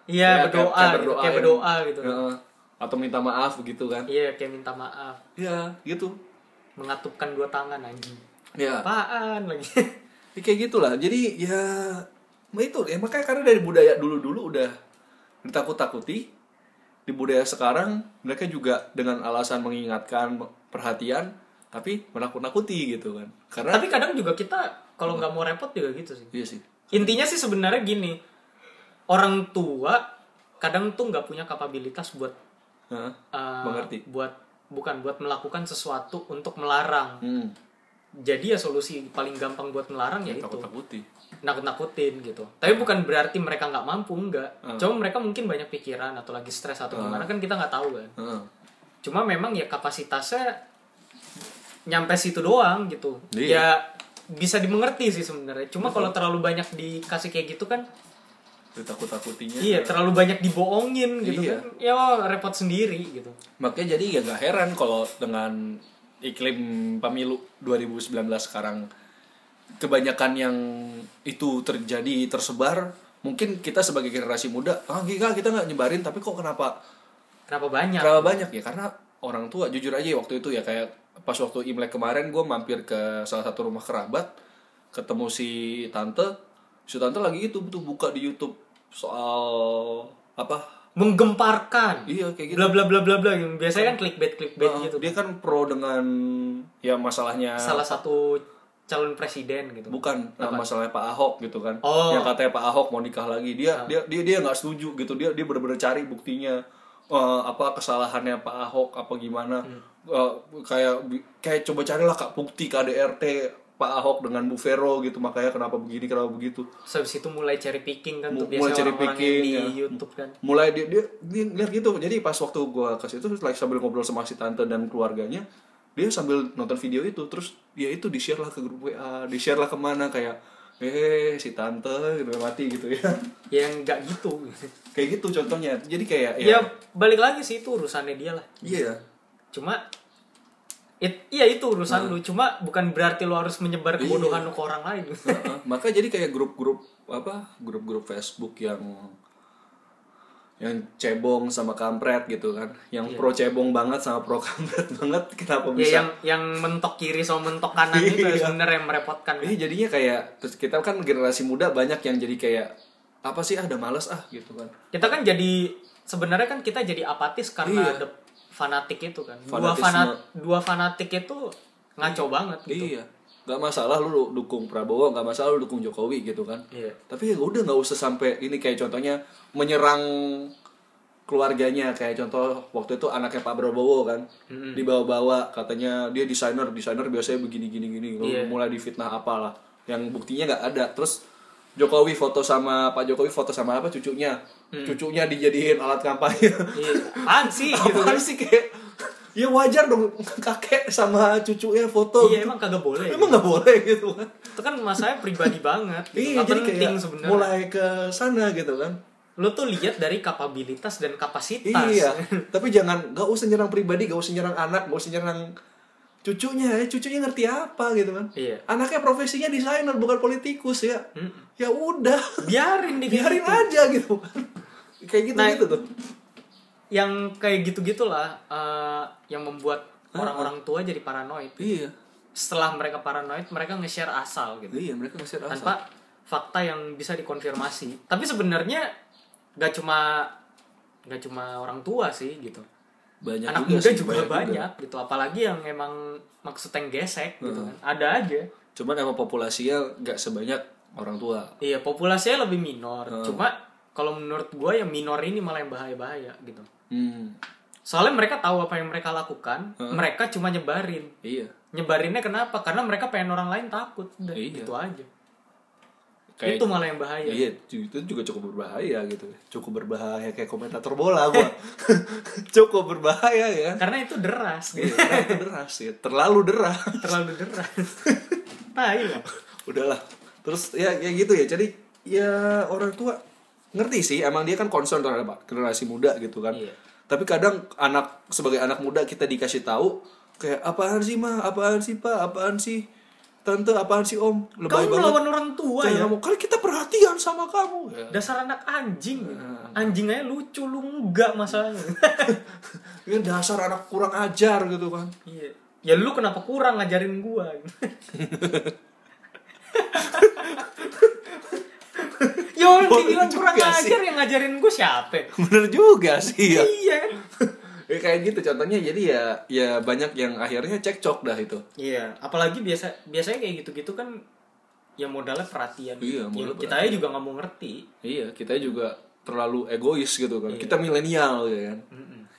A: Iya,
B: Ya,
A: berdoa,
B: kayak
A: gitu. kayak
B: yang-
A: berdoa gitu.
B: Heeh. atau minta maaf gitu kan.
A: Iya, kayak minta maaf,
B: Iya, gitu.
A: Mengatupkan dua tangan anjing.
B: Ya,
A: Apaan lagi?
B: ya kayak gitulah. Jadi ya, itu ya makanya karena dari budaya dulu-dulu udah ditakut-takuti. di budaya sekarang mereka juga dengan alasan mengingatkan perhatian tapi menakut-nakuti gitu kan karena
A: Tapi kadang juga kita kalau nggak mau repot juga gitu sih.
B: iya sih
A: Intinya sih sebenarnya gini, orang tua kadang tuh nggak punya kapabilitas buat uh,
B: Mengerti.
A: buat bukan buat melakukan sesuatu untuk melarang.
B: hmm.
A: Jadi ya solusi paling gampang buat melarang ya itu
B: takut-takuti
A: nakut-nakutin gitu. Tapi bukan berarti mereka nggak mampu enggak.
B: Hmm.
A: Cuma mereka mungkin banyak pikiran atau lagi stres atau gimana kan kita nggak tahu kan.
B: Heeh.
A: Cuma memang ya kapasitasnya nyampe situ doang gitu.
B: Iya.
A: Ya bisa dimengerti sih sebenarnya. Cuma kalau terlalu banyak dikasih kayak gitu kan
B: ditakut-takutinya
A: iya terlalu banyak dibohongin gitu
B: Iya.
A: kan. Ya repot sendiri gitu.
B: makanya jadi ya gak heran kalau dengan iklim pemilu 2019 sekarang kebanyakan yang itu terjadi tersebar mungkin kita sebagai generasi muda ah gila kita nggak nyebarin tapi kok kenapa
A: Kenapa banyak?
B: kenapa banyak ya karena orang tua jujur aja ya waktu itu ya kayak pas waktu imlek kemarin gue mampir ke salah satu rumah kerabat ketemu si tante si tante lagi itu tuh buka di YouTube soal apa
A: Menggemparkan.
B: iya kayak gitu
A: Bla bla bla bla bla. Biasanya kan clickbait clickbait
B: Uh,
A: gitu.
B: dia kan pro dengan ya masalahnya
A: Salah satu calon presiden gitu.
B: bukan uh, masalahnya Pak Ahok gitu kan
A: Oh.
B: yang katanya Pak Ahok mau nikah lagi dia dia dia dia nggak setuju gitu dia dia benar-benar cari buktinya uh, apa kesalahannya Pak Ahok apa gimana Uh, kayak kayak coba carilah kak bukti KDRT Pak Ahok dengan Bu Vero gitu makanya kenapa begini kenapa begitu
A: habis itu mulai cherry picking kan tuh
B: Mu- mulai cherry
A: orang-orang
B: picking,
A: di
B: ya.
A: YouTube kan.
B: mulai dia dia, dia lihat gitu jadi pas waktu gua ke situ lagi sambil ngobrol sama si tante dan keluarganya dia sambil nonton video itu terus dia itu di share lah ke grup WA di share lah ke mana kayak eh si tante gitu mati gitu ya
A: Yang nggak gitu.
B: kayak gitu contohnya jadi kayak
A: ya
B: ya
A: balik lagi sih itu urusannya dia lah.
B: iya
A: Cuma it, iya itu urusan lu. Cuma bukan berarti lu harus menyebar kebodohan lu ke orang lain.
B: Heeh, maka jadi kayak grup-grup apa grup-grup Facebook yang yang cebong sama kampret gitu kan yang pro cebong banget sama pro kampret banget kenapa
A: ya
B: bisa
A: yang yang mentok kiri sama mentok kanan itu ya
B: Iya.
A: sebenarnya yang merepotkan. kan.
B: Jadinya kayak terus kita kan generasi muda banyak yang jadi kayak apa sih ah udah males ah gitu kan.
A: Kita kan jadi sebenarnya kan kita jadi apatis karena
B: Iya.
A: ada fanatik itu kan. Dua
B: Fanatisme.
A: fanat dua fanatik itu ngaco banget gitu.
B: Iya. Gak masalah lu dukung Prabowo, gak masalah lu dukung Jokowi gitu kan.
A: Iya.
B: Tapi ya udah nggak usah sampai ini kayak contohnya menyerang keluarganya kayak contoh waktu itu anaknya Pak Prabowo kan dibawa-bawa katanya dia desainer desainer biasanya begini gini gini Lalu
A: Iya.
B: mulai difitnah apalah yang buktinya nggak ada terus Jokowi foto sama Pak Jokowi foto sama apa cucunya cucunya dijadiin alat kampanye
A: Iya. Apaan sih gitu
B: apaan sih kayak ya wajar dong kakek sama cucunya foto
A: Iya
B: gitu.
A: emang kagak boleh.
B: emang nggak boleh gitu kan
A: Itu kan masalahnya pribadi banget. Gitu.
B: iya jadi
A: penting
B: kayak
A: sebenarnya.
B: mulai ke sana gitu kan
A: Lu tuh lihat dari kapabilitas dan kapasitas.
B: iya tapi jangan nggak usah nyerang pribadi nggak usah nyerang anak nggak usah nyerang cucunya ya cucunya ngerti apa gitu kan
A: Iya.
B: anaknya profesinya desainer bukan politikus ya
A: Mm.
B: ya udah
A: Biarin
B: biarin
A: gitu.
B: aja gitu kayak gitu
A: Nah,
B: gitu tuh
A: Yang kayak gitu-gitulah eh, yang membuat orang-orang tua jadi paranoid.
B: iya
A: Setelah mereka paranoid, mereka nge-share asal gitu.
B: iya mereka ngasih rasa
A: tanpa fakta yang bisa dikonfirmasi. Tapi sebenarnya gak cuma gak cuma orang tua sih gitu.
B: Banyak
A: Anak
B: juga
A: muda
B: sih,
A: juga
B: banyak
A: banyak,
B: juga.
A: gitu. Apalagi yang emang maksud yang gesek gitu kan. Ada aja.
B: cuman emang populasinya nggak sebanyak orang tua
A: Iya, populasinya lebih minor. Cuma kalau menurut gue yang minor ini malah yang bahaya-bahaya gitu.
B: hmm
A: Soalnya mereka tahu apa yang mereka lakukan, mereka cuma nyebarin.
B: iya
A: Nyebarinnya kenapa? Karena mereka pengen orang lain takut. Udah,
B: Iya.
A: gitu aja.
B: Kayak-
A: Itu malah yang bahaya.
B: Iya, itu juga cukup berbahaya gitu. Cukup berbahaya kayak komentator bola gua. cukup berbahaya ya.
A: Karena itu deras gitu.
B: Iya, karena itu deras ya. Terlalu deras.
A: Terlalu deras. nah, iya.
B: Udahlah. Terus ya kayak gitu ya. Jadi ya orang tua ngerti sih emang dia kan concern terhadap generasi muda gitu kan.
A: Iya.
B: Tapi kadang anak sebagai anak muda kita dikasih tahu kayak apaan sih mah, apaan sih pak, apaan sih tante, apaan sih om, lebay
A: Kamu
B: banget.
A: melawan orang tua
B: Kayak
A: ya.
B: kamu kan kita perhatian sama kamu. Ya.
A: Dasar anak anjing. Anjing aja lucu lu enggak masalahnya.
B: Ya dasar anak kurang ajar gitu kan.
A: iya. Ya lu kenapa kurang ngajarin gua? Ya orang dibilang kurang
B: sih.
A: ajar yang ngajarin gue siapa?
B: bener juga sih ya
A: Iya.
B: Ya kayak gitu contohnya jadi ya ya banyak yang akhirnya cekcok dah itu
A: Iya, apalagi biasa biasanya kayak gitu-gitu kan ya modalnya perhatian.
B: Iya, modal
A: Ya, kita aja juga nggak mau ngerti.
B: iya kita juga terlalu egois gitu kan kita milenial ya kan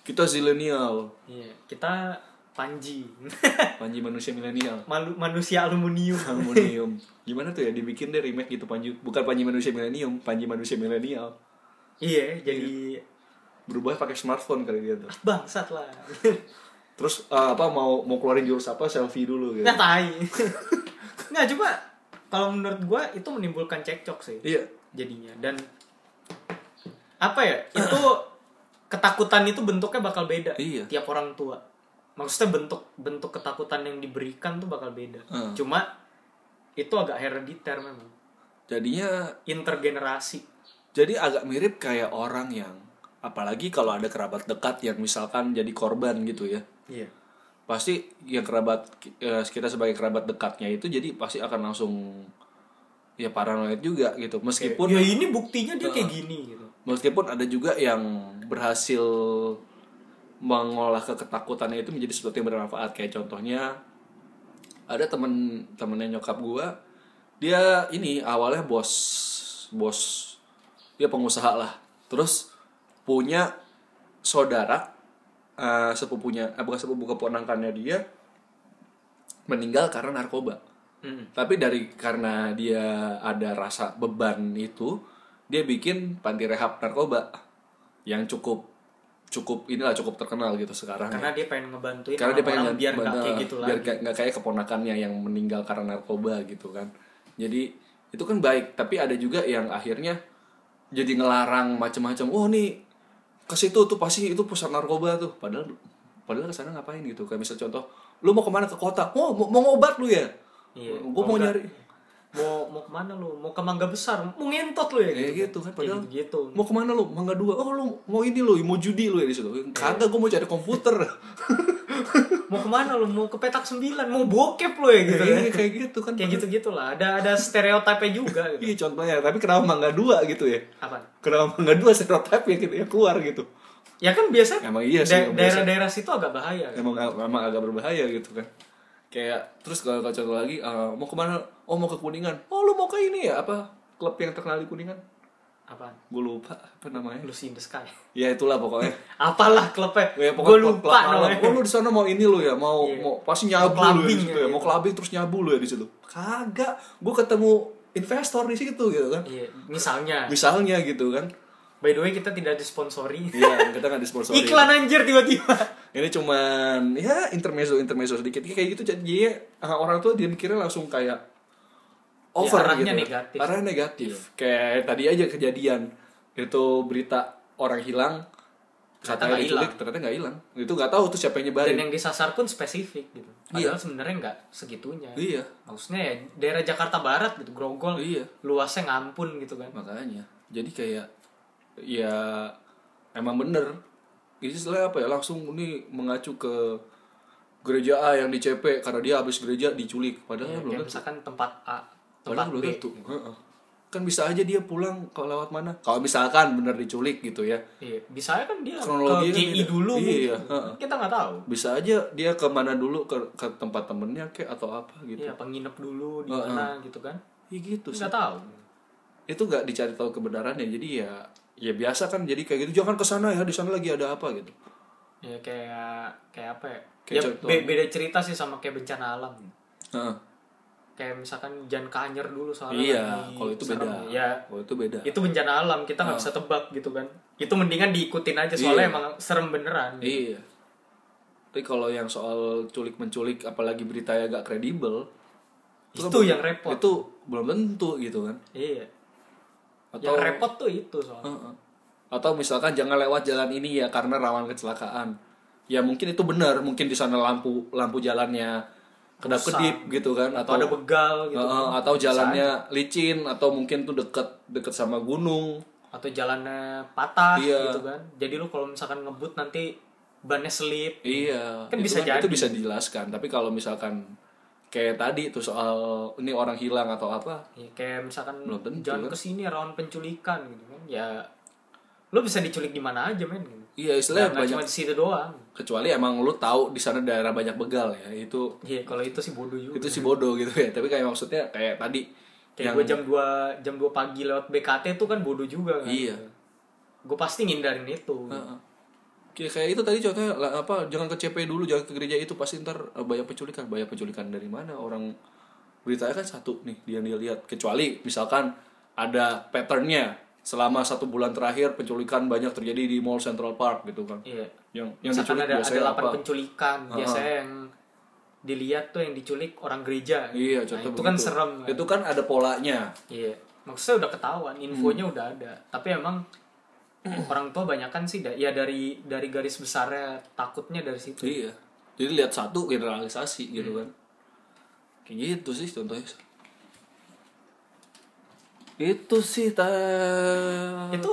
B: kita zilenial
A: Iya, kita Panji.
B: Panji manusia milenial
A: Malu manusia aluminium.
B: Aluminium. Gimana tuh ya dibikin deh remake gitu Panji bukan Panji manusia milenium, Panji manusia milenial.
A: iya, jadi
B: Berubah pakai smartphone kali dia tuh.
A: bangsat lah.
B: Terus eh, apa mau mau keluarin jurus apa selfie dulu gitu.
A: Nggak tai. Nggak coba kalau menurut gua itu menimbulkan cekcok sih
B: Iya.
A: jadinya dan apa ya itu ketakutan itu bentuknya bakal beda
B: Iya.
A: tiap orang tua maksudnya bentuk bentuk ketakutan yang diberikan tuh bakal beda
B: Hmm.
A: cuma itu agak herediter memang
B: Jadinya
A: intergenerasi
B: jadi agak mirip kayak orang yang apalagi kalau ada kerabat dekat yang misalkan jadi korban gitu ya.
A: iya.
B: Pasti yang kerabat eh, kita sebagai kerabat dekatnya itu jadi pasti akan langsung ya paranoid juga gitu. Meskipun
A: ya ini buktinya dia kayak gini gitu.
B: Meskipun ada juga yang berhasil mengolah keketakutannya itu menjadi sesuatu yang bermanfaat. Kayak contohnya ada temen temennya nyokap gua dia ini awalnya bos bos dia pengusaha lah. Terus punya saudara eh, sepupunya eh, bukan sepupu keponakannya dia meninggal karena narkoba
A: Mm.
B: tapi dari karena dia ada rasa beban itu dia bikin panti rehab narkoba yang cukup cukup inilah cukup terkenal gitu sekarang ya.
A: karena dia pengen ngebantuin
B: karena dia pengen
A: orang-orang biar nggak kayak gitu
B: biar
A: lagi
B: nggak kayak keponakannya yang meninggal karena narkoba gitu kan jadi itu kan baik tapi ada juga yang akhirnya jadi ngelarang macam-macam oh nih ke situ tuh pasti itu pusat narkoba tuh. Padahal padahal ke sana ngapain gitu? Kayak misal contoh lu mau ke mana? Ke kota. Oh mau, mau ngobat lu ya?
A: Iya,
B: gue mau nyari.
A: Mau mau ke mana lu? Mau ke mangga besar? Mau ngentot lu ya
B: Kayak gitu kan, padahal-
A: gitu,
B: mau ke mana lu? Mangga dua. Oh lu mau ini lu mau judi lu ya di situ. Kagak gue mau cari komputer
A: mau ke mana lu? Mau ke petak sembilan? Mau bokep lu ya gitu.
B: Iya,
A: kan
B: kayak gitu kan.
A: Kayak gitu gitulah ada ada stereotipnya juga gitu.
B: Iya contohnya. Tapi kenapa mangga dua gitu ya?
A: Apa?
B: Kenapa mangga dua stereotip yang gitu ya? Keluar gitu.
A: Ya kan biasa
B: Emang iya sih,
A: da- daerah-daerah situ agak bahaya kan?
B: emang emang agak berbahaya gitu kan. Kayak terus kalau contoh lagi eh, mau ke mana? Oh mau ke kuningan. Oh lu mau ke ini ya? Apa? Klub yang terkenal di kuningan
A: apa?
B: Gue lupa apa namanya?
A: Lucy in the Sky.
B: Ya itulah pokoknya.
A: Apalah klubnya?
B: Ya,
A: gue
B: klub-
A: lupa
B: klub
A: namanya.
B: Oh, lu di sana mau ini lu ya, mau
A: Iya.
B: mau pasti nyabu
A: Mau
B: lu ya
A: ya,
B: ya, mau clubbing terus nyabu lu ya di situ. Kagak, gue ketemu investor di situ gitu kan.
A: iya misalnya.
B: Misalnya gitu kan.
A: by the way kita tidak disponsori.
B: Iya, kita nggak disponsori.
A: iklan anjir tiba-tiba.
B: Ini cuman ya intermezzo intermezzo sedikit. Kayak gitu jadi orang tua dia mikirnya langsung kayak over
A: Ya, arahnya
B: gitu.
A: negatif.
B: Arahnya negatif. Kayak tadi aja kejadian. Itu berita orang hilang
A: Ternyata
B: katanya
A: nggak hilang.
B: ternyata nggak hilang. Itu nggak tahu tuh siapa yang nyebarin.
A: Dan yang disasar pun spesifik gitu.
B: Iya.
A: padahal sebenarnya nggak segitunya.
B: Iya.
A: Maksudnya ya daerah Jakarta Barat gitu Grogol
B: Iya.
A: luasnya ngampun gitu kan.
B: Makanya. Jadi kayak ya emang bener. Istilahnya apa ya langsung ini mengacu ke gereja A yang di CP karena dia habis gereja diculik. Padahal
A: Ya,
B: belum tentu.
A: misalkan tempat A tempat
B: padahal belum
A: B
B: tentu kan bisa aja dia pulang ke lewat mana. Kalau misalkan bener diculik gitu ya.
A: Iya, bisa aja kan dia
B: Kronologi
A: ke GI dulu
B: Iya, heeh.
A: kita nggak tahu.
B: Bisa aja dia ke mana dulu ke, ke tempat temennya kayak atau apa gitu.
A: Iya, penginep dulu di mana gitu kan.
B: Ya gitu sih.
A: nggak tahu.
B: Itu nggak dicari tahu kebenarannya jadi ya ya biasa kan jadi kayak gitu. Jangan ke sana ya di sana lagi ada apa gitu.
A: Ya kayak kayak apa ya?
B: Kayak
A: ya be- beda cerita sih sama kayak bencana alam.
B: Heeh.
A: Kayak misalkan jangan kanyer dulu soalnya
B: iya
A: lagi
B: kalau itu beda.
A: Ya
B: kalau itu beda.
A: Itu bencana alam kita nggak bisa tebak gitu kan. Itu mendingan diikutin aja
B: Iya.
A: soalnya emang serem beneran
B: iya. Tapi kalau yang soal culik menculik apalagi beritanya agak kredibel
A: itu,
B: kan
A: yang repot.
B: itu belum tentu gitu kan.
A: Iya.
B: Atau
A: yang repot tuh itu soalnya.
B: Heeh. atau misalkan jangan lewat jalan ini ya karena rawan kecelakaan. Ya mungkin itu benar mungkin di sana lampu lampu jalannya kedap kedip gitu kan
A: atau ada begal gitu kan.
B: atau jalannya licin atau mungkin tuh deket deket sama gunung
A: atau jalannya patah
B: Iya.
A: gitu kan jadi lu kalau misalkan ngebut nanti bannya selip
B: iya
A: Kan
B: itu
A: bisa
B: itu
A: jadi.
B: bisa dijelaskan tapi kalau misalkan kayak tadi tuh soal ini orang hilang atau apa
A: ya, kayak misalkan
B: Belum tentu,
A: jangan
B: kan?
A: ke sini rawan penculikan gitu kan ya lo bisa diculik di mana aja men gitu.
B: iya istilahnya banyak
A: cuma di situ doang
B: kecuali emang lu tahu di sana daerah banyak begal ya itu
A: Iya kalau itu sih bodoh juga
B: itu sih bodoh gitu ya. Tapi kayak maksudnya kayak tadi
A: kayak gue jam 2 jam 2 pagi lewat BKT tuh kan bodoh juga kan.
B: Iya.
A: gue pasti ngindarin itu.
B: Heeh. Kayak kayak itu tadi contohnya lah, apa jangan ke CP dulu jangan ke gereja itu pasti ntar eh, banyak penculikan. Banyak penculikan dari mana? Orang beritanya kan satu nih dia dia lihat kecuali misalkan ada patternnya selama satu bulan terakhir penculikan banyak terjadi di Mall Central Park gitu kan.
A: Iya.
B: Yang yang
A: misalkan
B: diculik
A: ada ada
B: biasanya
A: 8
B: apa?
A: penculikan biasanya yang dilihat tuh yang diculik orang gereja.
B: Iya
A: Nah,
B: contoh
A: itu kan serem kan?
B: itu kan ada polanya.
A: Iya, maksudnya udah ketahuan, infonya
B: Hmm.
A: udah ada. Tapi emang orang tua banyak kan sih, ya dari dari garis besarnya takutnya dari situ.
B: iya. Jadi lihat satu generalisasi gitu
A: Hmm.
B: kan. Kayak gitu sih contohnya itu sih ta
A: Itu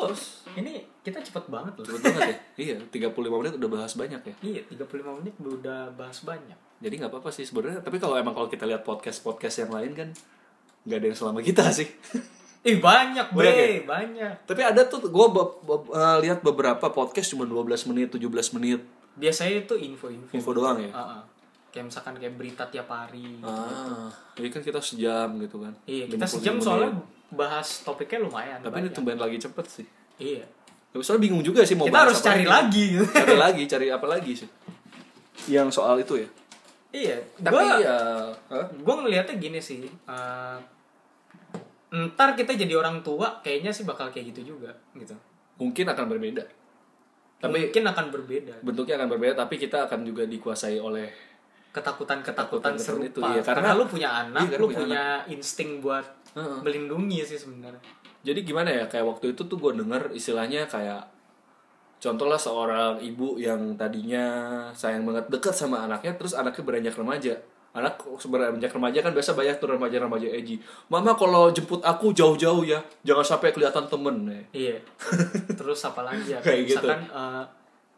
A: ini kita cepet banget loh.
B: Cepet banget ya? Iya, 35 menit udah bahas banyak ya.
A: Iya, 35 menit udah bahas banyak.
B: Jadi nggak apa-apa sih sebenarnya. Tapi kalau emang kalau kita lihat podcast-podcast yang lain kan nggak ada yang selama kita sih.
A: Ih, banyak, bre,
B: Banyak
A: banyak.
B: Tapi ada tuh gue lihat beberapa podcast cuma 12 menit, 17 menit.
A: Biasanya itu info-info.
B: Info doang ya.
A: Ah, ah. Kayak misalkan kayak berita tiap hari.
B: Ah, jadi kan kita sejam gitu kan.
A: Iya, kita
B: 55
A: sejam
B: menit.
A: soalnya bahas topiknya lumayan.
B: Tapi ini
A: banyak.
B: tumben lagi cepet sih.
A: Iya.
B: Tapi soalnya bingung juga sih mau
A: Kita
B: bahas
A: harus
B: apa
A: cari lagi.
B: cari lagi, cari apa lagi sih? Yang soal itu ya.
A: iya.
B: Tapi
A: Gua-
B: ya, Hah?
A: gue ngelihatnya gini sih eh, ntar kita jadi orang tua kayaknya sih bakal kayak gitu juga gitu
B: mungkin akan berbeda. Tapi
A: mungkin akan berbeda
B: bentuknya akan berbeda tapi kita akan juga dikuasai oleh
A: ketakutan-ketakutan
B: Ketakutan
A: serupa
B: itu, iya,
A: karena,
B: karena-
A: lu punya anak
B: Iya,
A: lu
B: punya
A: punya insting buat
B: Heeh.
A: melindungi sih sebenarnya.
B: Jadi gimana ya kayak waktu itu tuh gue denger istilahnya kayak contoh lah seorang ibu yang tadinya sayang banget deket sama anaknya terus anaknya beranjak remaja. Anak beranjak remaja kan biasa banyak tuh remaja-remaja edgy. Mama kalau jemput aku jauh-jauh ya jangan sampai kelihatan temen ya.
A: iya. Terus apa lagi ya?
B: Kayak gitu.
A: misalkan eh,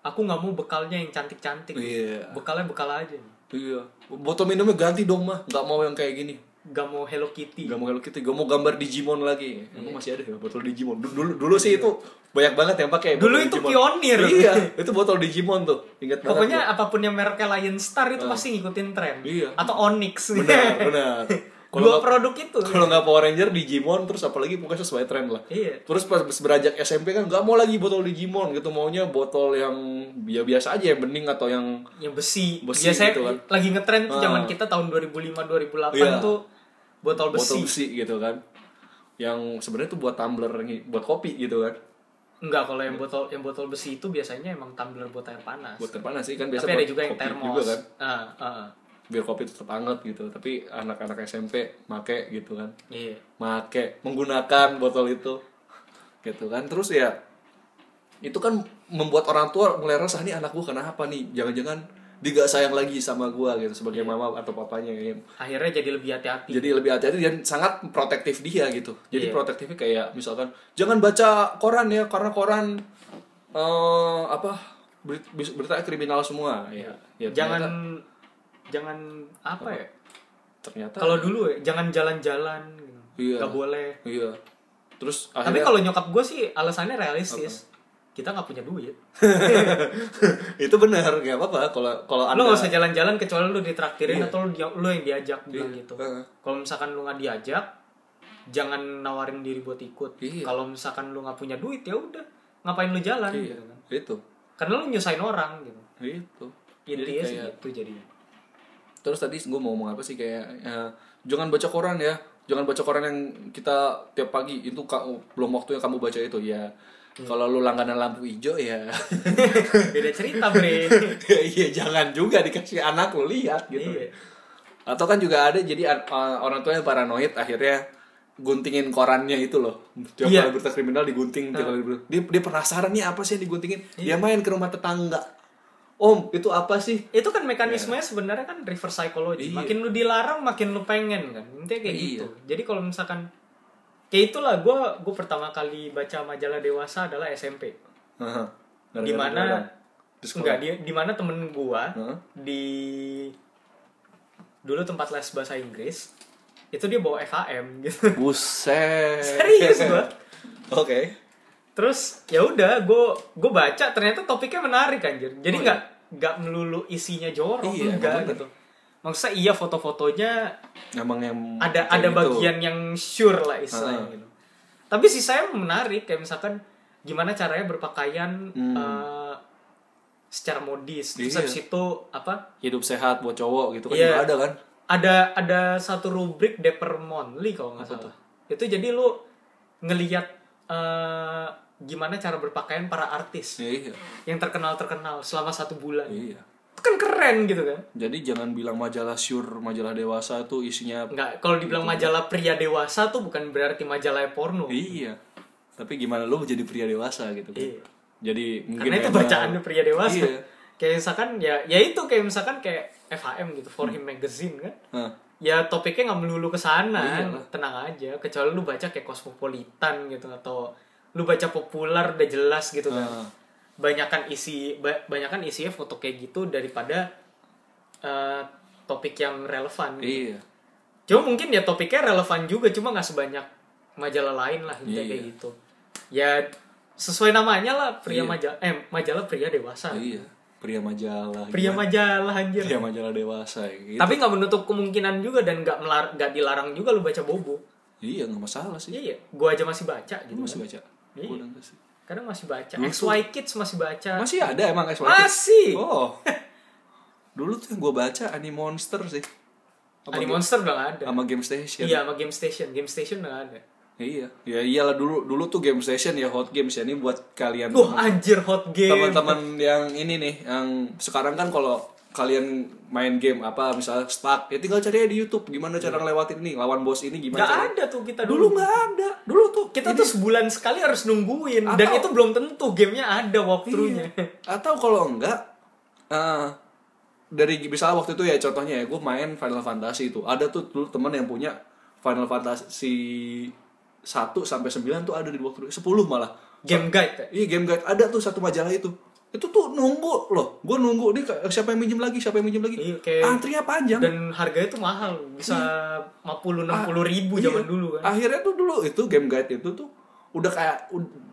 A: aku nggak mau bekalnya yang cantik-cantik.
B: Iya.
A: bekalnya bekal aja
B: iya. Botol minumnya ganti dong mah. Nggak mau yang kayak gini
A: gak mau Hello Kitty
B: Gak mau Hello Kitty, gak mau gambar Digimon lagi. Emang masih ada ya botol Digimon. Dulu dulu, dulu sih itu banyak banget yang pakai.
A: Dulu itu
B: Digimon.
A: pionir.
B: Iya, itu botol Digimon tuh. Ingat banget.
A: Pokoknya
B: gua.
A: apa pun yang mereknya Lion Star itu pasti ngikutin tren.
B: Iya.
A: Atau Onyx.
B: benar, benar. Kalau
A: Dua
B: nggak-
A: produk itu.
B: Kalau nggak Power Ranger, Digimon, terus apalagi pokoknya sesuai tren lah.
A: Iya.
B: Terus pas beranjak SMP kan nggak mau lagi botol Digimon gitu, maunya botol yang ya biasa aja yang bening atau yang
A: Yang besi.
B: Besi
A: Biasanya
B: gitu kan.
A: lagi ngetren tuh
B: Ah.
A: zaman kita tahun 2005 2008
B: Iya.
A: tuh botol besi.
B: botol besi gitu kan. Yang sebenarnya tuh buat tumbler buat kopi gitu kan.
A: Enggak, kalau yang botol yang botol besi itu biasanya emang tumbler buat air panas.
B: Buat air panas sih kan biasa
A: Tapi ada juga yang termos.
B: juga kan.
A: Ah, ah.
B: biar kopi tetap hangat gitu tapi anak-anak SMP make gitu kan
A: Iya.
B: make menggunakan botol itu gitu kan terus ya itu kan membuat orang tua mulai resah nih anak gua kenapa nih jangan-jangan dia gak sayang lagi sama gua gitu sebagai mama atau papanya ya.
A: Akhirnya jadi lebih hati-hati.
B: jadi lebih hati-hati dan sangat protektif dia gitu jadi
A: Iya.
B: protektifnya kayak misalkan jangan baca koran ya karena koran eh apa berit- berita kriminal semua ya, ya
A: jangan
B: ternyata-
A: jangan apa ya?
B: ternyata
A: Kalau dulu ya, jangan jalan-jalan gitu.
B: Iya.
A: Gak boleh.
B: Iya. Terus
A: Tapi
B: akhirnya
A: kalau nyokap gue sih alasannya realistis. Kita nggak punya duit.
B: itu benar, nggak apa-apa kalau kalau
A: Lu
B: Anda
A: nggak usah jalan-jalan kecuali lu ditraktirin
B: Iya.
A: atau lu, dia- lu yang diajak bilang
B: Iya.
A: gitu.
B: Heeh.
A: Kalau misalkan lu nggak diajak, jangan nawarin diri buat ikut.
B: Iya.
A: Kalau misalkan lu nggak punya duit ya udah, ngapain lu jalan
B: Iya,
A: gitu kan.
B: itu.
A: Karena lu nyusahin orang gitu.
B: Itu.
A: Intinya sih
B: kayak-
A: gitu jadinya.
B: Terus tadi gue mau ngomong apa sih kayak ya, jangan baca koran ya. Jangan baca koran yang kita tiap pagi itu ka- belum waktunya kamu baca itu ya.
A: Hmm.
B: Kalau lu langganan lampu hijau ya.
A: Beda cerita, Bre.
B: ya iya jangan juga dikasih anak lu lihat gitu.
A: Iya.
B: Atau kan juga ada jadi uh, orang tua yang paranoid akhirnya guntingin korannya itu loh. Tiap
A: Iya.
B: kali berita kriminal digunting tiap kali berita- Dia dia penasaran nih apa sih yang diguntingin. Dia main ke rumah tetangga. Om, itu apa sih?
A: itu kan mekanismenya sebenarnya kan reverse psychology
B: Iya.
A: makin lu dilarang makin lu pengen kan intinya kayak
B: Iya.
A: gitu jadi kalau misalkan kayak itulah gue gue pertama kali baca majalah dewasa adalah SMP
B: orang. Di sekolah.
A: enggak di di mana temen gue
B: Heeh.
A: di dulu tempat les bahasa Inggris itu dia bawa FHM gitu
B: Buset.
A: serius gua
B: Oke.
A: terus ya udah gue gue baca ternyata topiknya menarik anjir jadi
B: Oh,
A: nggak nggak melulu isinya jorok
B: Iya,
A: enggak gitu maksudnya iya foto-fotonya
B: Emang yang
A: ada ada
B: gitu.
A: bagian yang sure lah istilahnya
B: Ah.
A: gitu tapi sih saya menarik kayak misalkan gimana caranya berpakaian
B: Hmm.
A: eh, secara modis terus
B: Iya.
A: itu apa
B: hidup sehat buat cowok gitu kan
A: Iya.
B: juga ada kan.
A: ada ada satu rubrik Dapper Monthly kalau nggak salah itu jadi lu ngelihat eh, gimana cara berpakaian para artis
B: Iya.
A: yang terkenal terkenal selama satu bulan
B: Iya.
A: Kan keren gitu kan
B: Jadi jangan bilang majalah Sure, majalah dewasa tuh isinya
A: nggak kalau dibilang majalah pria dewasa tuh bukan berarti majalah porno
B: Iya. Tapi gimana lu menjadi pria dewasa gitu kan?
A: Iya.
B: Jadi mungkin
A: karena itu
B: emang-
A: bacaannya pria dewasa
B: Iya.
A: kayak misalkan ya ya itu kayak misalkan kayak FHM gitu For Him Magazine kan
B: Hah.
A: ya topiknya nggak melulu ke sana
B: Iyalah.
A: tenang aja kecuali lu baca kayak Cosmopolitan gitu atau lu baca populer udah jelas gitu kan. Banyakan isi ba- banyakan isinya foto kayak gitu daripada eh, topik yang relevan gitu.
B: Iya.
A: cuma mungkin ya topiknya relevan juga cuma nggak sebanyak majalah lain lah intinya
B: Iya.
A: kayak gitu ya sesuai namanya lah pria
B: Iya.
A: majalah eh majalah pria dewasa
B: Iya. Pria majalah.
A: pria
B: gimana?
A: majalah anjir
B: Pria majalah dewasa gitu.
A: tapi nggak menutup kemungkinan juga dan nggak melar nggak dilarang juga lu baca bobo
B: Iya nggak masalah sih.
A: iya gua aja masih baca gitu
B: masih
A: kan.
B: baca?
A: Iya.
B: Gua sih.
A: Kadang masih baca
B: Dulu
A: XY Kids masih baca
B: Masih ada emang SYT?
A: masih
B: Oh. Dulu tuh yang gue baca Anime Monster sih. Game-
A: Monster udah nggak ada
B: Sama Game Station.
A: iya sama Game Station Game Station udah nggak ada
B: Iya. Ya iyalah dulu dulu tuh Game Station ya Hot Games ya ini buat kalian
A: Wah anjir hot game
B: teman-teman yang ini nih yang sekarang kan kalau kalian main game apa misalnya stuck ya tinggal cari aja di YouTube gimana cara ngelewatin ini lawan bos ini gimana
A: nggak ada tuh kita
B: dulu
A: dulu.
B: nggak ada. Dulu tuh
A: kita
B: ini-
A: tuh sebulan sekali harus nungguin dan
B: Atau-
A: itu belum tentu gamenya ada walkthroughnya.
B: Iya. atau kalau enggak eh, dari misalnya waktu itu ya contohnya ya gue main Final Fantasy itu. Ada tuh dulu teman yang punya Final Fantasy 1 sampai 9 tuh ada di waktu 10 malah.
A: Game guide. Ya?
B: Iya game guide. Ada tuh satu majalah itu. Itu tuh nunggu loh. Gue nunggu nih kayak siapa yang minjem lagi, siapa yang minjem lagi.
A: Iya, kayak-
B: Antrinya panjang.
A: dan harganya tuh mahal bisa 50 60 ribu
B: Iya.
A: zaman dulu kan
B: Akhirnya tuh dulu itu game guide itu tuh udah kayak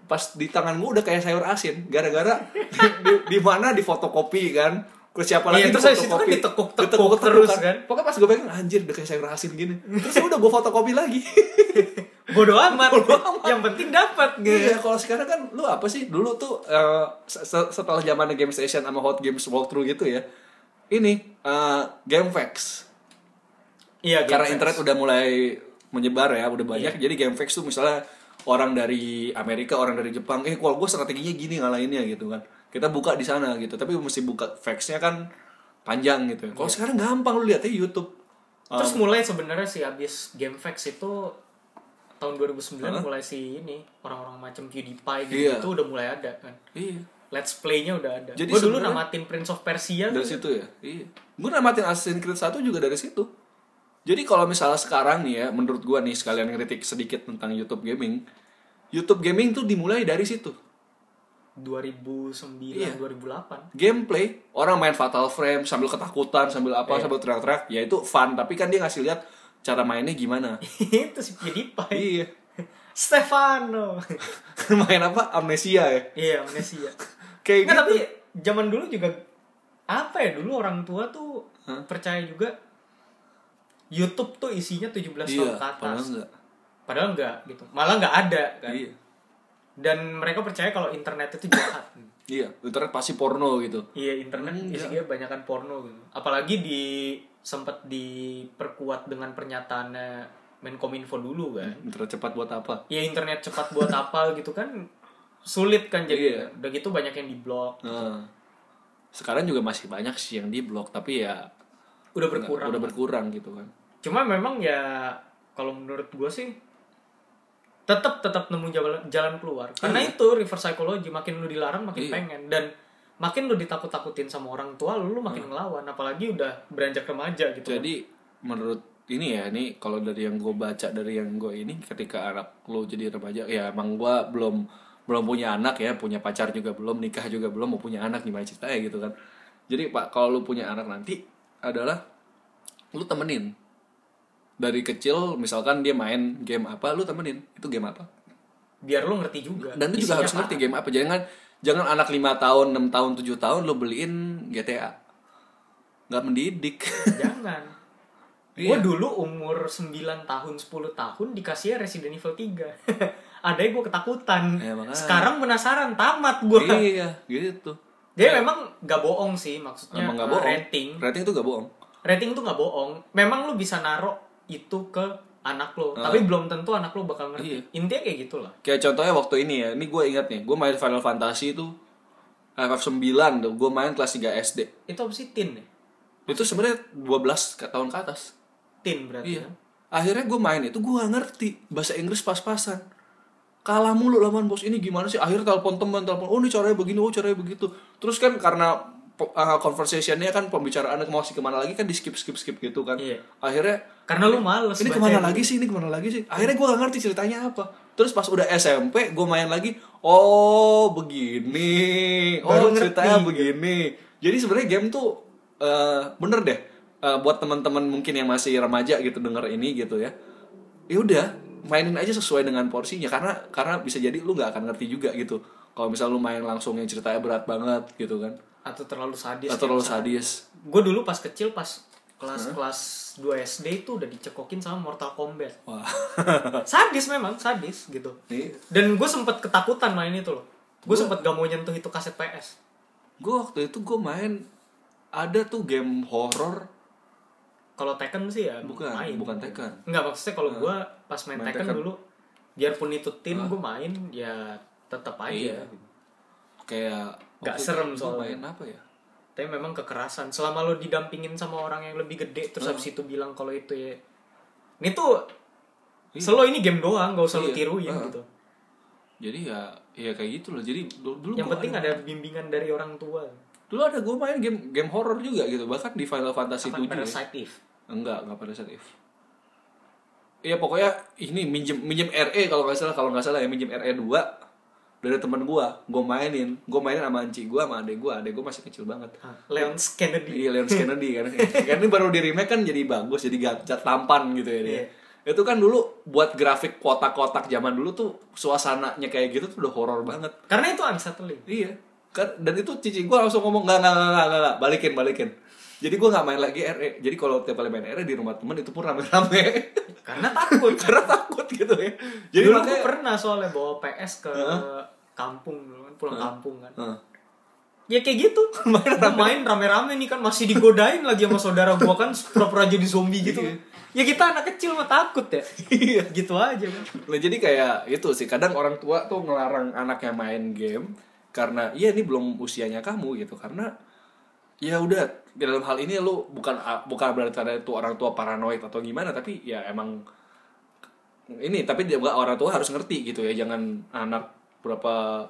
B: pas di tangan gue udah kayak sayur asin gara-gara di, di, di mana di fotokopi kan ke siapa
A: Iya,
B: lagi
A: terus habis itu kan ditekuk-tekuk terus kan.
B: pokoknya pas gue pengen anjir udah kayak sayur asin gini terus udah gue fotokopi lagi
A: bodoh amat
B: Bodo amat.
A: yang penting dapat gitu
B: Iya, kalau sekarang kan lu apa sih? Dulu tuh eh, se- setelah zamannya Game Station sama Hot Games walkthrough gitu ya. Ini eh, Game Facts.
A: iya
B: Karena
A: Game
B: internet
A: Facts.
B: udah mulai menyebar ya, udah banyak.
A: Iya.
B: Jadi Game Facts tuh misalnya orang dari Amerika, orang dari Jepang, eh kalau gue strateginya gini ngalahinnya gitu kan. Kita buka di sana gitu, tapi mesti buka facts-nya kan panjang gitu. Kalau sekarang gampang lu lihat aja YouTube.
A: Iya. terus mulai sebenarnya sih abis Game Facts itu tahun 2009
B: Hah?
A: mulai si ini orang-orang macam PewDiePie gitu
B: Iya.
A: itu udah mulai ada kan
B: Iya.
A: Let's Play-nya udah ada.
B: Jadi
A: Gue dulu namatin Prince of Persia
B: dari
A: tuh.
B: situ ya iya gue namatin Assassin's Creed 1 juga dari situ jadi kalau misalnya sekarang nih ya menurut gue nih sekalian kritik sedikit tentang YouTube gaming YouTube gaming tuh dimulai dari situ
A: 2009
B: Iya.
A: 2008
B: gameplay orang main Fatal Frame sambil ketakutan sambil apa
A: Iya.
B: sambil teriak-teriak ya itu fun tapi kan dia ngasih lihat cara mainnya gimana?
A: Itu si PewDiePie
B: iya.
A: Stefano.
B: Main apa? Amnesia ya?
A: Iya amnesia.
B: Kayak
A: Nggak,
B: gitu.
A: tapi zaman dulu juga apa ya dulu orang tua tuh
B: Hah?
A: percaya juga YouTube tuh isinya 17
B: iya
A: tahun ke atas.
B: padahal enggak
A: padahal enggak gitu. Malah enggak ada kan.
B: Iya.
A: Dan mereka percaya kalau internet itu jahat.
B: Iya internet pasti porno gitu.
A: Iya internet
B: Hmm,
A: isinya banyakan porno gitu. Apalagi di sempat diperkuat dengan pernyataannya Menkominfo dulu kan.
B: Internet cepat buat apa?
A: Ya internet cepat buat apa gitu kan sulit kan jadi.
B: Iya.
A: udah gitu banyak yang diblok
B: Nah, sekarang juga masih banyak sih yang di blok tapi ya
A: udah berkurang.
B: udah berkurang gitu kan.
A: Cuma memang ya kalau menurut gue sih tetap tetap nemu jalan jalan keluar. Karena
B: Iya.
A: itu reverse psychology makin lu dilarang makin
B: Iya.
A: pengen. Dan makin lu ditakut-takutin sama orang tua lu, lu makin ngelawan apalagi udah beranjak remaja gitu kan.
B: Hmm. jadi menurut ini ya ini kalau dari yang gue baca dari yang gue ini ketika anak lo jadi remaja ya emang gue belum belum punya anak ya punya pacar juga belum nikah juga belum mau punya anak gimana ceritanya gitu kan jadi pak kalau lu punya anak nanti adalah lu temenin dari kecil misalkan dia main game apa lu temenin itu game apa
A: biar lu ngerti juga
B: dan lu juga harus ngerti
A: apa.
B: game apa jangan jangan anak lima tahun 6 tahun 7 tahun lu beliin GTA nggak mendidik.
A: Jangan.
B: Iya.
A: gue dulu umur 9 tahun 10 tahun dikasih Resident Evil 3 adanya gue ketakutan.
B: Ya, makanya.
A: sekarang penasaran tamat gue
B: iya gitu.
A: Dia memang gak bohong sih maksudnya.
B: Emang
A: eh,
B: bohong.
A: Rating.
B: Rating itu gak bohong.
A: Rating tuh nggak bohong. Memang lu bisa naruh itu ke anak lo.
B: Ah.
A: tapi belum tentu anak lo bakal ngerti.
B: Iya.
A: intinya kayak gitulah.
B: Kayak contohnya waktu ini ya ini gue ingat nih gue main Final Fantasy itu FF9 tuh gue main kelas 3 SD
A: itu apa sih? Tin ya?
B: Itu sebenarnya 12 ke tahun ke atas.
A: Tin berarti
B: iya.
A: kan?
B: akhirnya gue main itu gue ngerti bahasa Inggris pas-pasan. Kalah mulu lawan bos ini gimana sih? Akhirnya telepon teman telepon oh ini caranya begini oh caranya begitu. Terus kan karena uh, conversationnya kan pembicaraannya mau sih ke mana lagi kan di skip skip skip gitu kan.
A: Iya.
B: akhirnya
A: karena lu males
B: ini
A: ke
B: mana
A: yang-
B: lagi sih ini ke mana lagi sih? Akhirnya gue gak ngerti ceritanya apa. Terus pas udah SMP gue main lagi oh begini. Oh
A: Baru ngerti.
B: ceritanya begini. Jadi sebenarnya game tuh eh, bener deh. Eh, buat teman-teman mungkin yang masih remaja gitu denger ini gitu ya. Ya udah mainin aja sesuai dengan porsinya. Karena karena bisa jadi lu nggak akan ngerti juga gitu. Kalau misal lu main langsung yang ceritanya berat banget gitu kan
A: atau terlalu sadis
B: atau terlalu sadis.
A: Gue dulu pas kecil pas kelas kelas 2 SD itu udah dicekokin sama Mortal Kombat.
B: Wah.
A: Sadis memang sadis gitu.
B: Nih.
A: Dan gue sempet ketakutan main itu loh. Gue sempet gak mau nyentuh itu kaset PS
B: gue waktu itu gue main ada tuh game horror.
A: Kalau Tekken sih ya
B: bukan
A: main.
B: bukan Tekken.
A: Enggak maksudnya kalau gue pas main,
B: Main
A: Tekken,
B: Tekken.
A: dulu biarpun itu tin gue main ya tetap aja.
B: Iya. kayak
A: Nggak serem soalnya.
B: main apa ya
A: tapi memang kekerasan selama lo didampingin sama orang yang lebih gede terus
B: Ah.
A: habis itu bilang kalau itu ya ini tuh
B: Iya.
A: selo ini game doang gak usah lo
B: Iya.
A: tiruin
B: Ah.
A: gitu
B: jadi ya ya kayak gitu loh jadi dulu, dulu
A: yang penting ada bimbingan dari orang tua
B: dulu ada gue main game game horror juga gitu bahkan di Final Fantasy
A: apa
B: 7 ya. Enggak enggak pada saat if Iya pokoknya ini minjem minjem RE kalau nggak salah kalau nggak salah ya minjem RE 2 dari teman gua gue mainin gue mainin sama anci gua sama adek gua adek gua masih kecil banget
A: Ah, Leon Kennedy
B: Iya Leon Kennedy kan. kan ini baru di remake kan jadi bagus, jadi gacat tampan gitu ya dia.
A: Iya.
B: Itu kan dulu buat grafik kotak-kotak zaman dulu tuh suasananya kayak gitu tuh udah horor banget.
A: karena itu unsettling
B: Iya. Kan dan itu cici gua langsung ngomong enggak enggak enggak, enggak, balikin balikin. Jadi gua nggak main lagi RE. Jadi kalau tiap kali main RE di rumah temen itu pun rame-rame.
A: karena takut
B: Karena takut gitu ya. Jadi
A: dulu gue
B: makanya
A: pernah soalnya bawa PS ke kampung dulu kan pulang kampung kan
B: Heeh.
A: ya kayak gitu main main rame-rame nih kan masih digodain lagi sama saudara gua kan pura-pura jadi zombie gitu
B: Iya.
A: ya kita anak kecil mah takut ya
B: Iya.
A: gitu aja kan
B: Nah, jadi kayak itu sih kadang orang tua tuh ngelarang anaknya main game karena iya ini belum usianya kamu gitu karena ya udah dalam hal ini lu bukan bukan berarti ada itu orang tua paranoid atau gimana tapi ya emang ini tapi juga orang tua harus ngerti gitu ya jangan anak berapa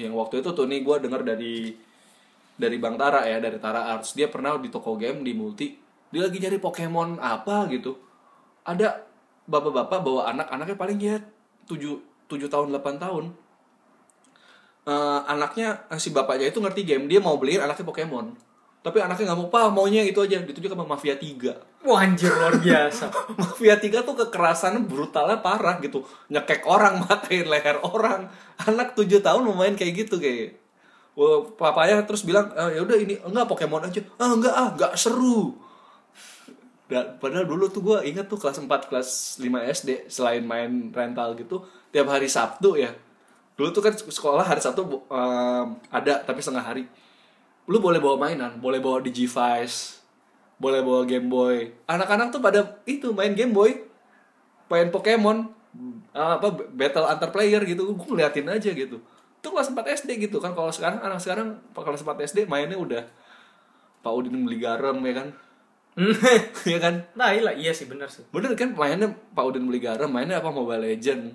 B: yang waktu itu tuh nih gue dengar dari dari Bang Tara ya dari Tara Arts dia pernah di toko game di multi dia lagi nyari Pokemon apa gitu. Ada bapak-bapak bawa anak anaknya paling ya 7 7 tahun 8 tahun. Eh, anaknya eh, si bapaknya itu ngerti game dia mau beliin anaknya Pokemon tapi anaknya nggak mau pak maunya itu aja. Ditunjuk sama Mafia 3
A: wah anjir luar biasa.
B: Mafia 3 tuh kekerasan brutalnya parah gitu. Nyekek orang matain leher orang. Anak 7 tahun mau main kayak gitu kayak. Wah, papanya terus bilang "Ah, ya udah ini enggak Pokemon aja. Ah enggak ah enggak seru. Dan, padahal dulu tuh gue inget tuh kelas 4 kelas 5 SD selain main rental gitu tiap hari Sabtu ya. Dulu tuh kan sekolah hari Sabtu um, ada tapi setengah hari lu boleh bawa mainan boleh bawa Digivice boleh bawa Game Boy. Anak-anak tuh pada itu main Game Boy main Pokemon ah, apa battle antar player gitu. Gue ngeliatin aja gitu. Itu kelas 4 SD gitu kan. Kalau sekarang anak sekarang kelas 4 SD mainnya udah Pak Udin beli garam ya kan? Ya kan?
A: Nah iya iya sih bener sih.
B: Bener kan? Mainnya Pak Udin beli garam mainnya apa? Mobile Legend.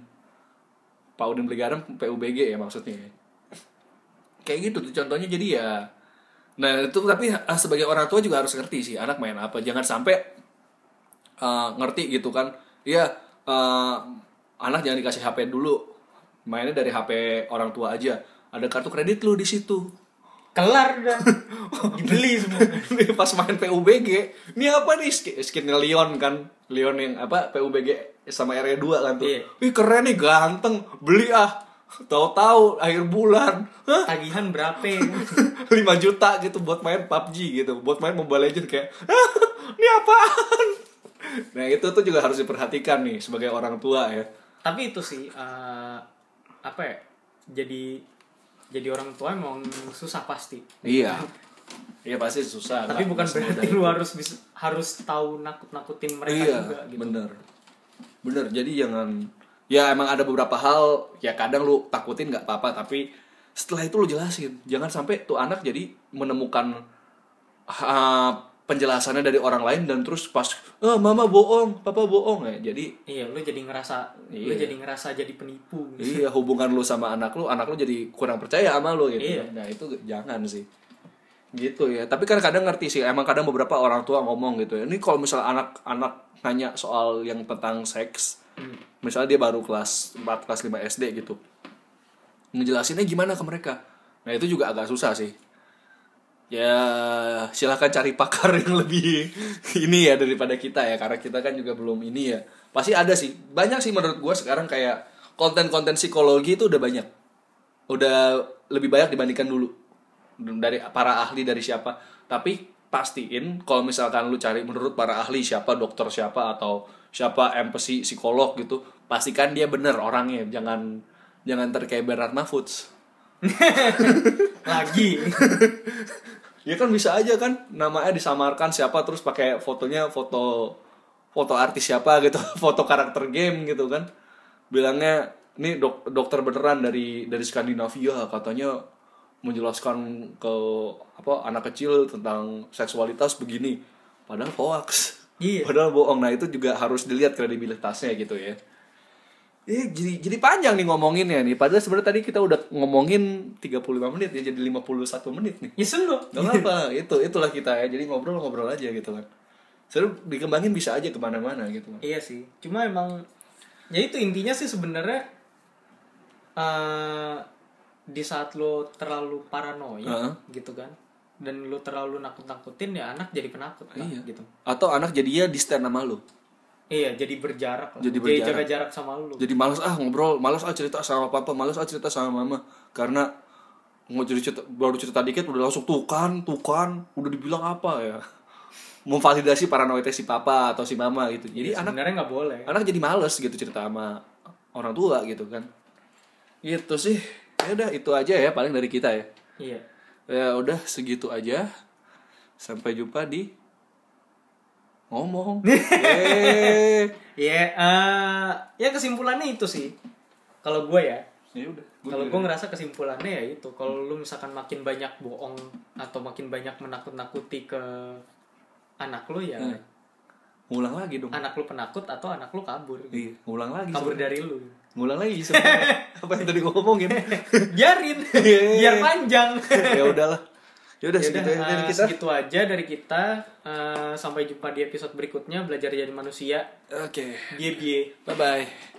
B: Pak Udin beli garam PUBG ya maksudnya. Kayak gitu tuh contohnya. Jadi ya nah itu tapi ah, sebagai orang tua juga harus ngerti sih anak main apa. Jangan sampai ah, ngerti gitu kan. Iya ah, anak jangan dikasih HP dulu. Mainnya dari HP orang tua aja. Ada kartu kredit lu di situ.
A: Kelar dah dibeli semua.
B: Pas main PUBG ini apa nih? Skin, Leon kan. Leon yang apa? PUBG sama RE2 kan tuh.
A: Iya.
B: wih keren nih ganteng. Beli ah tahu-tahu akhir bulan. Hah?
A: tagihan berapa?
B: 5 juta gitu buat main PUBG gitu. Buat main Mobile Legends kayak "Hah, ini apaan? Nah itu tuh juga harus diperhatikan nih sebagai orang tua ya.
A: Tapi itu sih eh, apa ya jadi jadi orang tua emang susah pasti.
B: Iya. Iya pasti susah.
A: Tapi bukan berarti
B: itu.
A: lu harus bisa harus tahu nakut nakutin mereka
B: iya
A: juga gitu.
B: bener. Bener jadi jangan ya emang ada beberapa hal ya kadang lu takutin nggak apa-apa tapi setelah itu lu jelasin. Jangan sampai tuh anak jadi menemukan ah, penjelasannya dari orang lain dan terus pas oh, mama bohong papa bohong. Ya jadi
A: iya lu jadi ngerasa lu
B: Iya.
A: jadi ngerasa jadi penipu
B: iya hubungan lu sama anak lu anak lu jadi kurang percaya sama lu gitu.
A: Iya.
B: nah itu jangan sih. Gitu ya. Tapi kan kadang ngerti sih emang kadang beberapa orang tua ngomong gitu ya ini kalau misalnya anak-anak nanya soal yang tentang seks misalnya dia baru kelas 4 kelas 5 SD gitu. Ngejelasinnya gimana ke mereka? Nah itu juga agak susah sih. Ya silahkan cari pakar yang lebih ini ya daripada kita ya karena kita kan juga belum ini ya. Pasti ada sih. Banyak sih menurut gue sekarang kayak konten-konten psikologi itu udah banyak. Udah lebih banyak dibandingkan dulu. Dari para ahli dari siapa. Tapi pastiin kalau misalkan lu cari menurut para ahli siapa dokter siapa atau siapa empathy psikolog gitu pastikan dia bener orangnya jangan jangan terkayak Bernard Mahfudz
A: lagi
B: Ya kan bisa aja kan namanya disamarkan siapa terus pakai fotonya foto foto artis siapa gitu, foto karakter game gitu kan. Bilangnya ini dok, dokter beneran dari dari Skandinavia katanya menjelaskan ke apa anak kecil tentang seksualitas begini. Padahal hoax.
A: Iya.
B: Padahal bohong. Nah, itu juga harus dilihat kredibilitasnya gitu ya. Eh, jadi jadi panjang nih ngomonginnya nih. Padahal sebenarnya tadi kita udah ngomongin 35 menit ya jadi 51 menit nih.
A: ya selu
B: Gak apa itu itulah kita ya. Jadi ngobrol-ngobrol aja gitu kan. Seru dikembangin bisa aja ke mana-mana gitu kan.
A: Iya sih, cuma emang ya itu intinya sih sebenarnya eh di saat lo terlalu paranoia
B: Heeh.
A: gitu kan, dan lo terlalu nakut-nakutin ya anak jadi penakut kan,
B: Iya.
A: gitu.
B: Atau anak jadinya di stand sama lu.
A: Iya, jadi berjarak lah.
B: Jadi
A: Jadi
B: berjarak.
A: jaga jarak sama lo.
B: Jadi malas ah ngobrol, malas ah cerita sama papa, malas ah cerita sama mama karena mau jadi cerita, baru cerita dikit udah langsung tuh kan, tuh kan, udah dibilang apa ya. Memvalidasi paranoidnya si papa atau si mama gitu. Jadi anak
A: Sebenarnya nggak boleh.
B: anak jadi males gitu cerita sama orang tua gitu kan. Gitu sih. Ya udah itu aja ya paling dari kita ya.
A: Iya.
B: Ya udah segitu aja. Sampai jumpa di ngomong. Yeay.
A: Iya, eh ya kesimpulannya itu sih. Kalau gue ya,
B: ya udah.
A: Kalau gue ngerasa kesimpulannya ya itu. Kalau lu misalkan makin banyak bohong atau makin banyak menakut-nakuti ke anak lu ya,
B: Hmm. ngulang lagi dong.
A: anak lu penakut atau anak lu kabur.
B: Iya, ngulang lagi.
A: Kabur
B: sebenarnya.
A: dari lu.
B: Ngulang lagi sebenarnya. Apa yang tadi gua ngomongin?
A: Biarin, biar panjang.
B: ya udahlah. Ya udah
A: Yaudah,
B: segitu ya dari
A: eh,
B: kita.
A: segitu aja dari kita. Eh, sampai jumpa di episode berikutnya belajar jadi manusia.
B: Oke.
A: Bye.
B: Bye bye.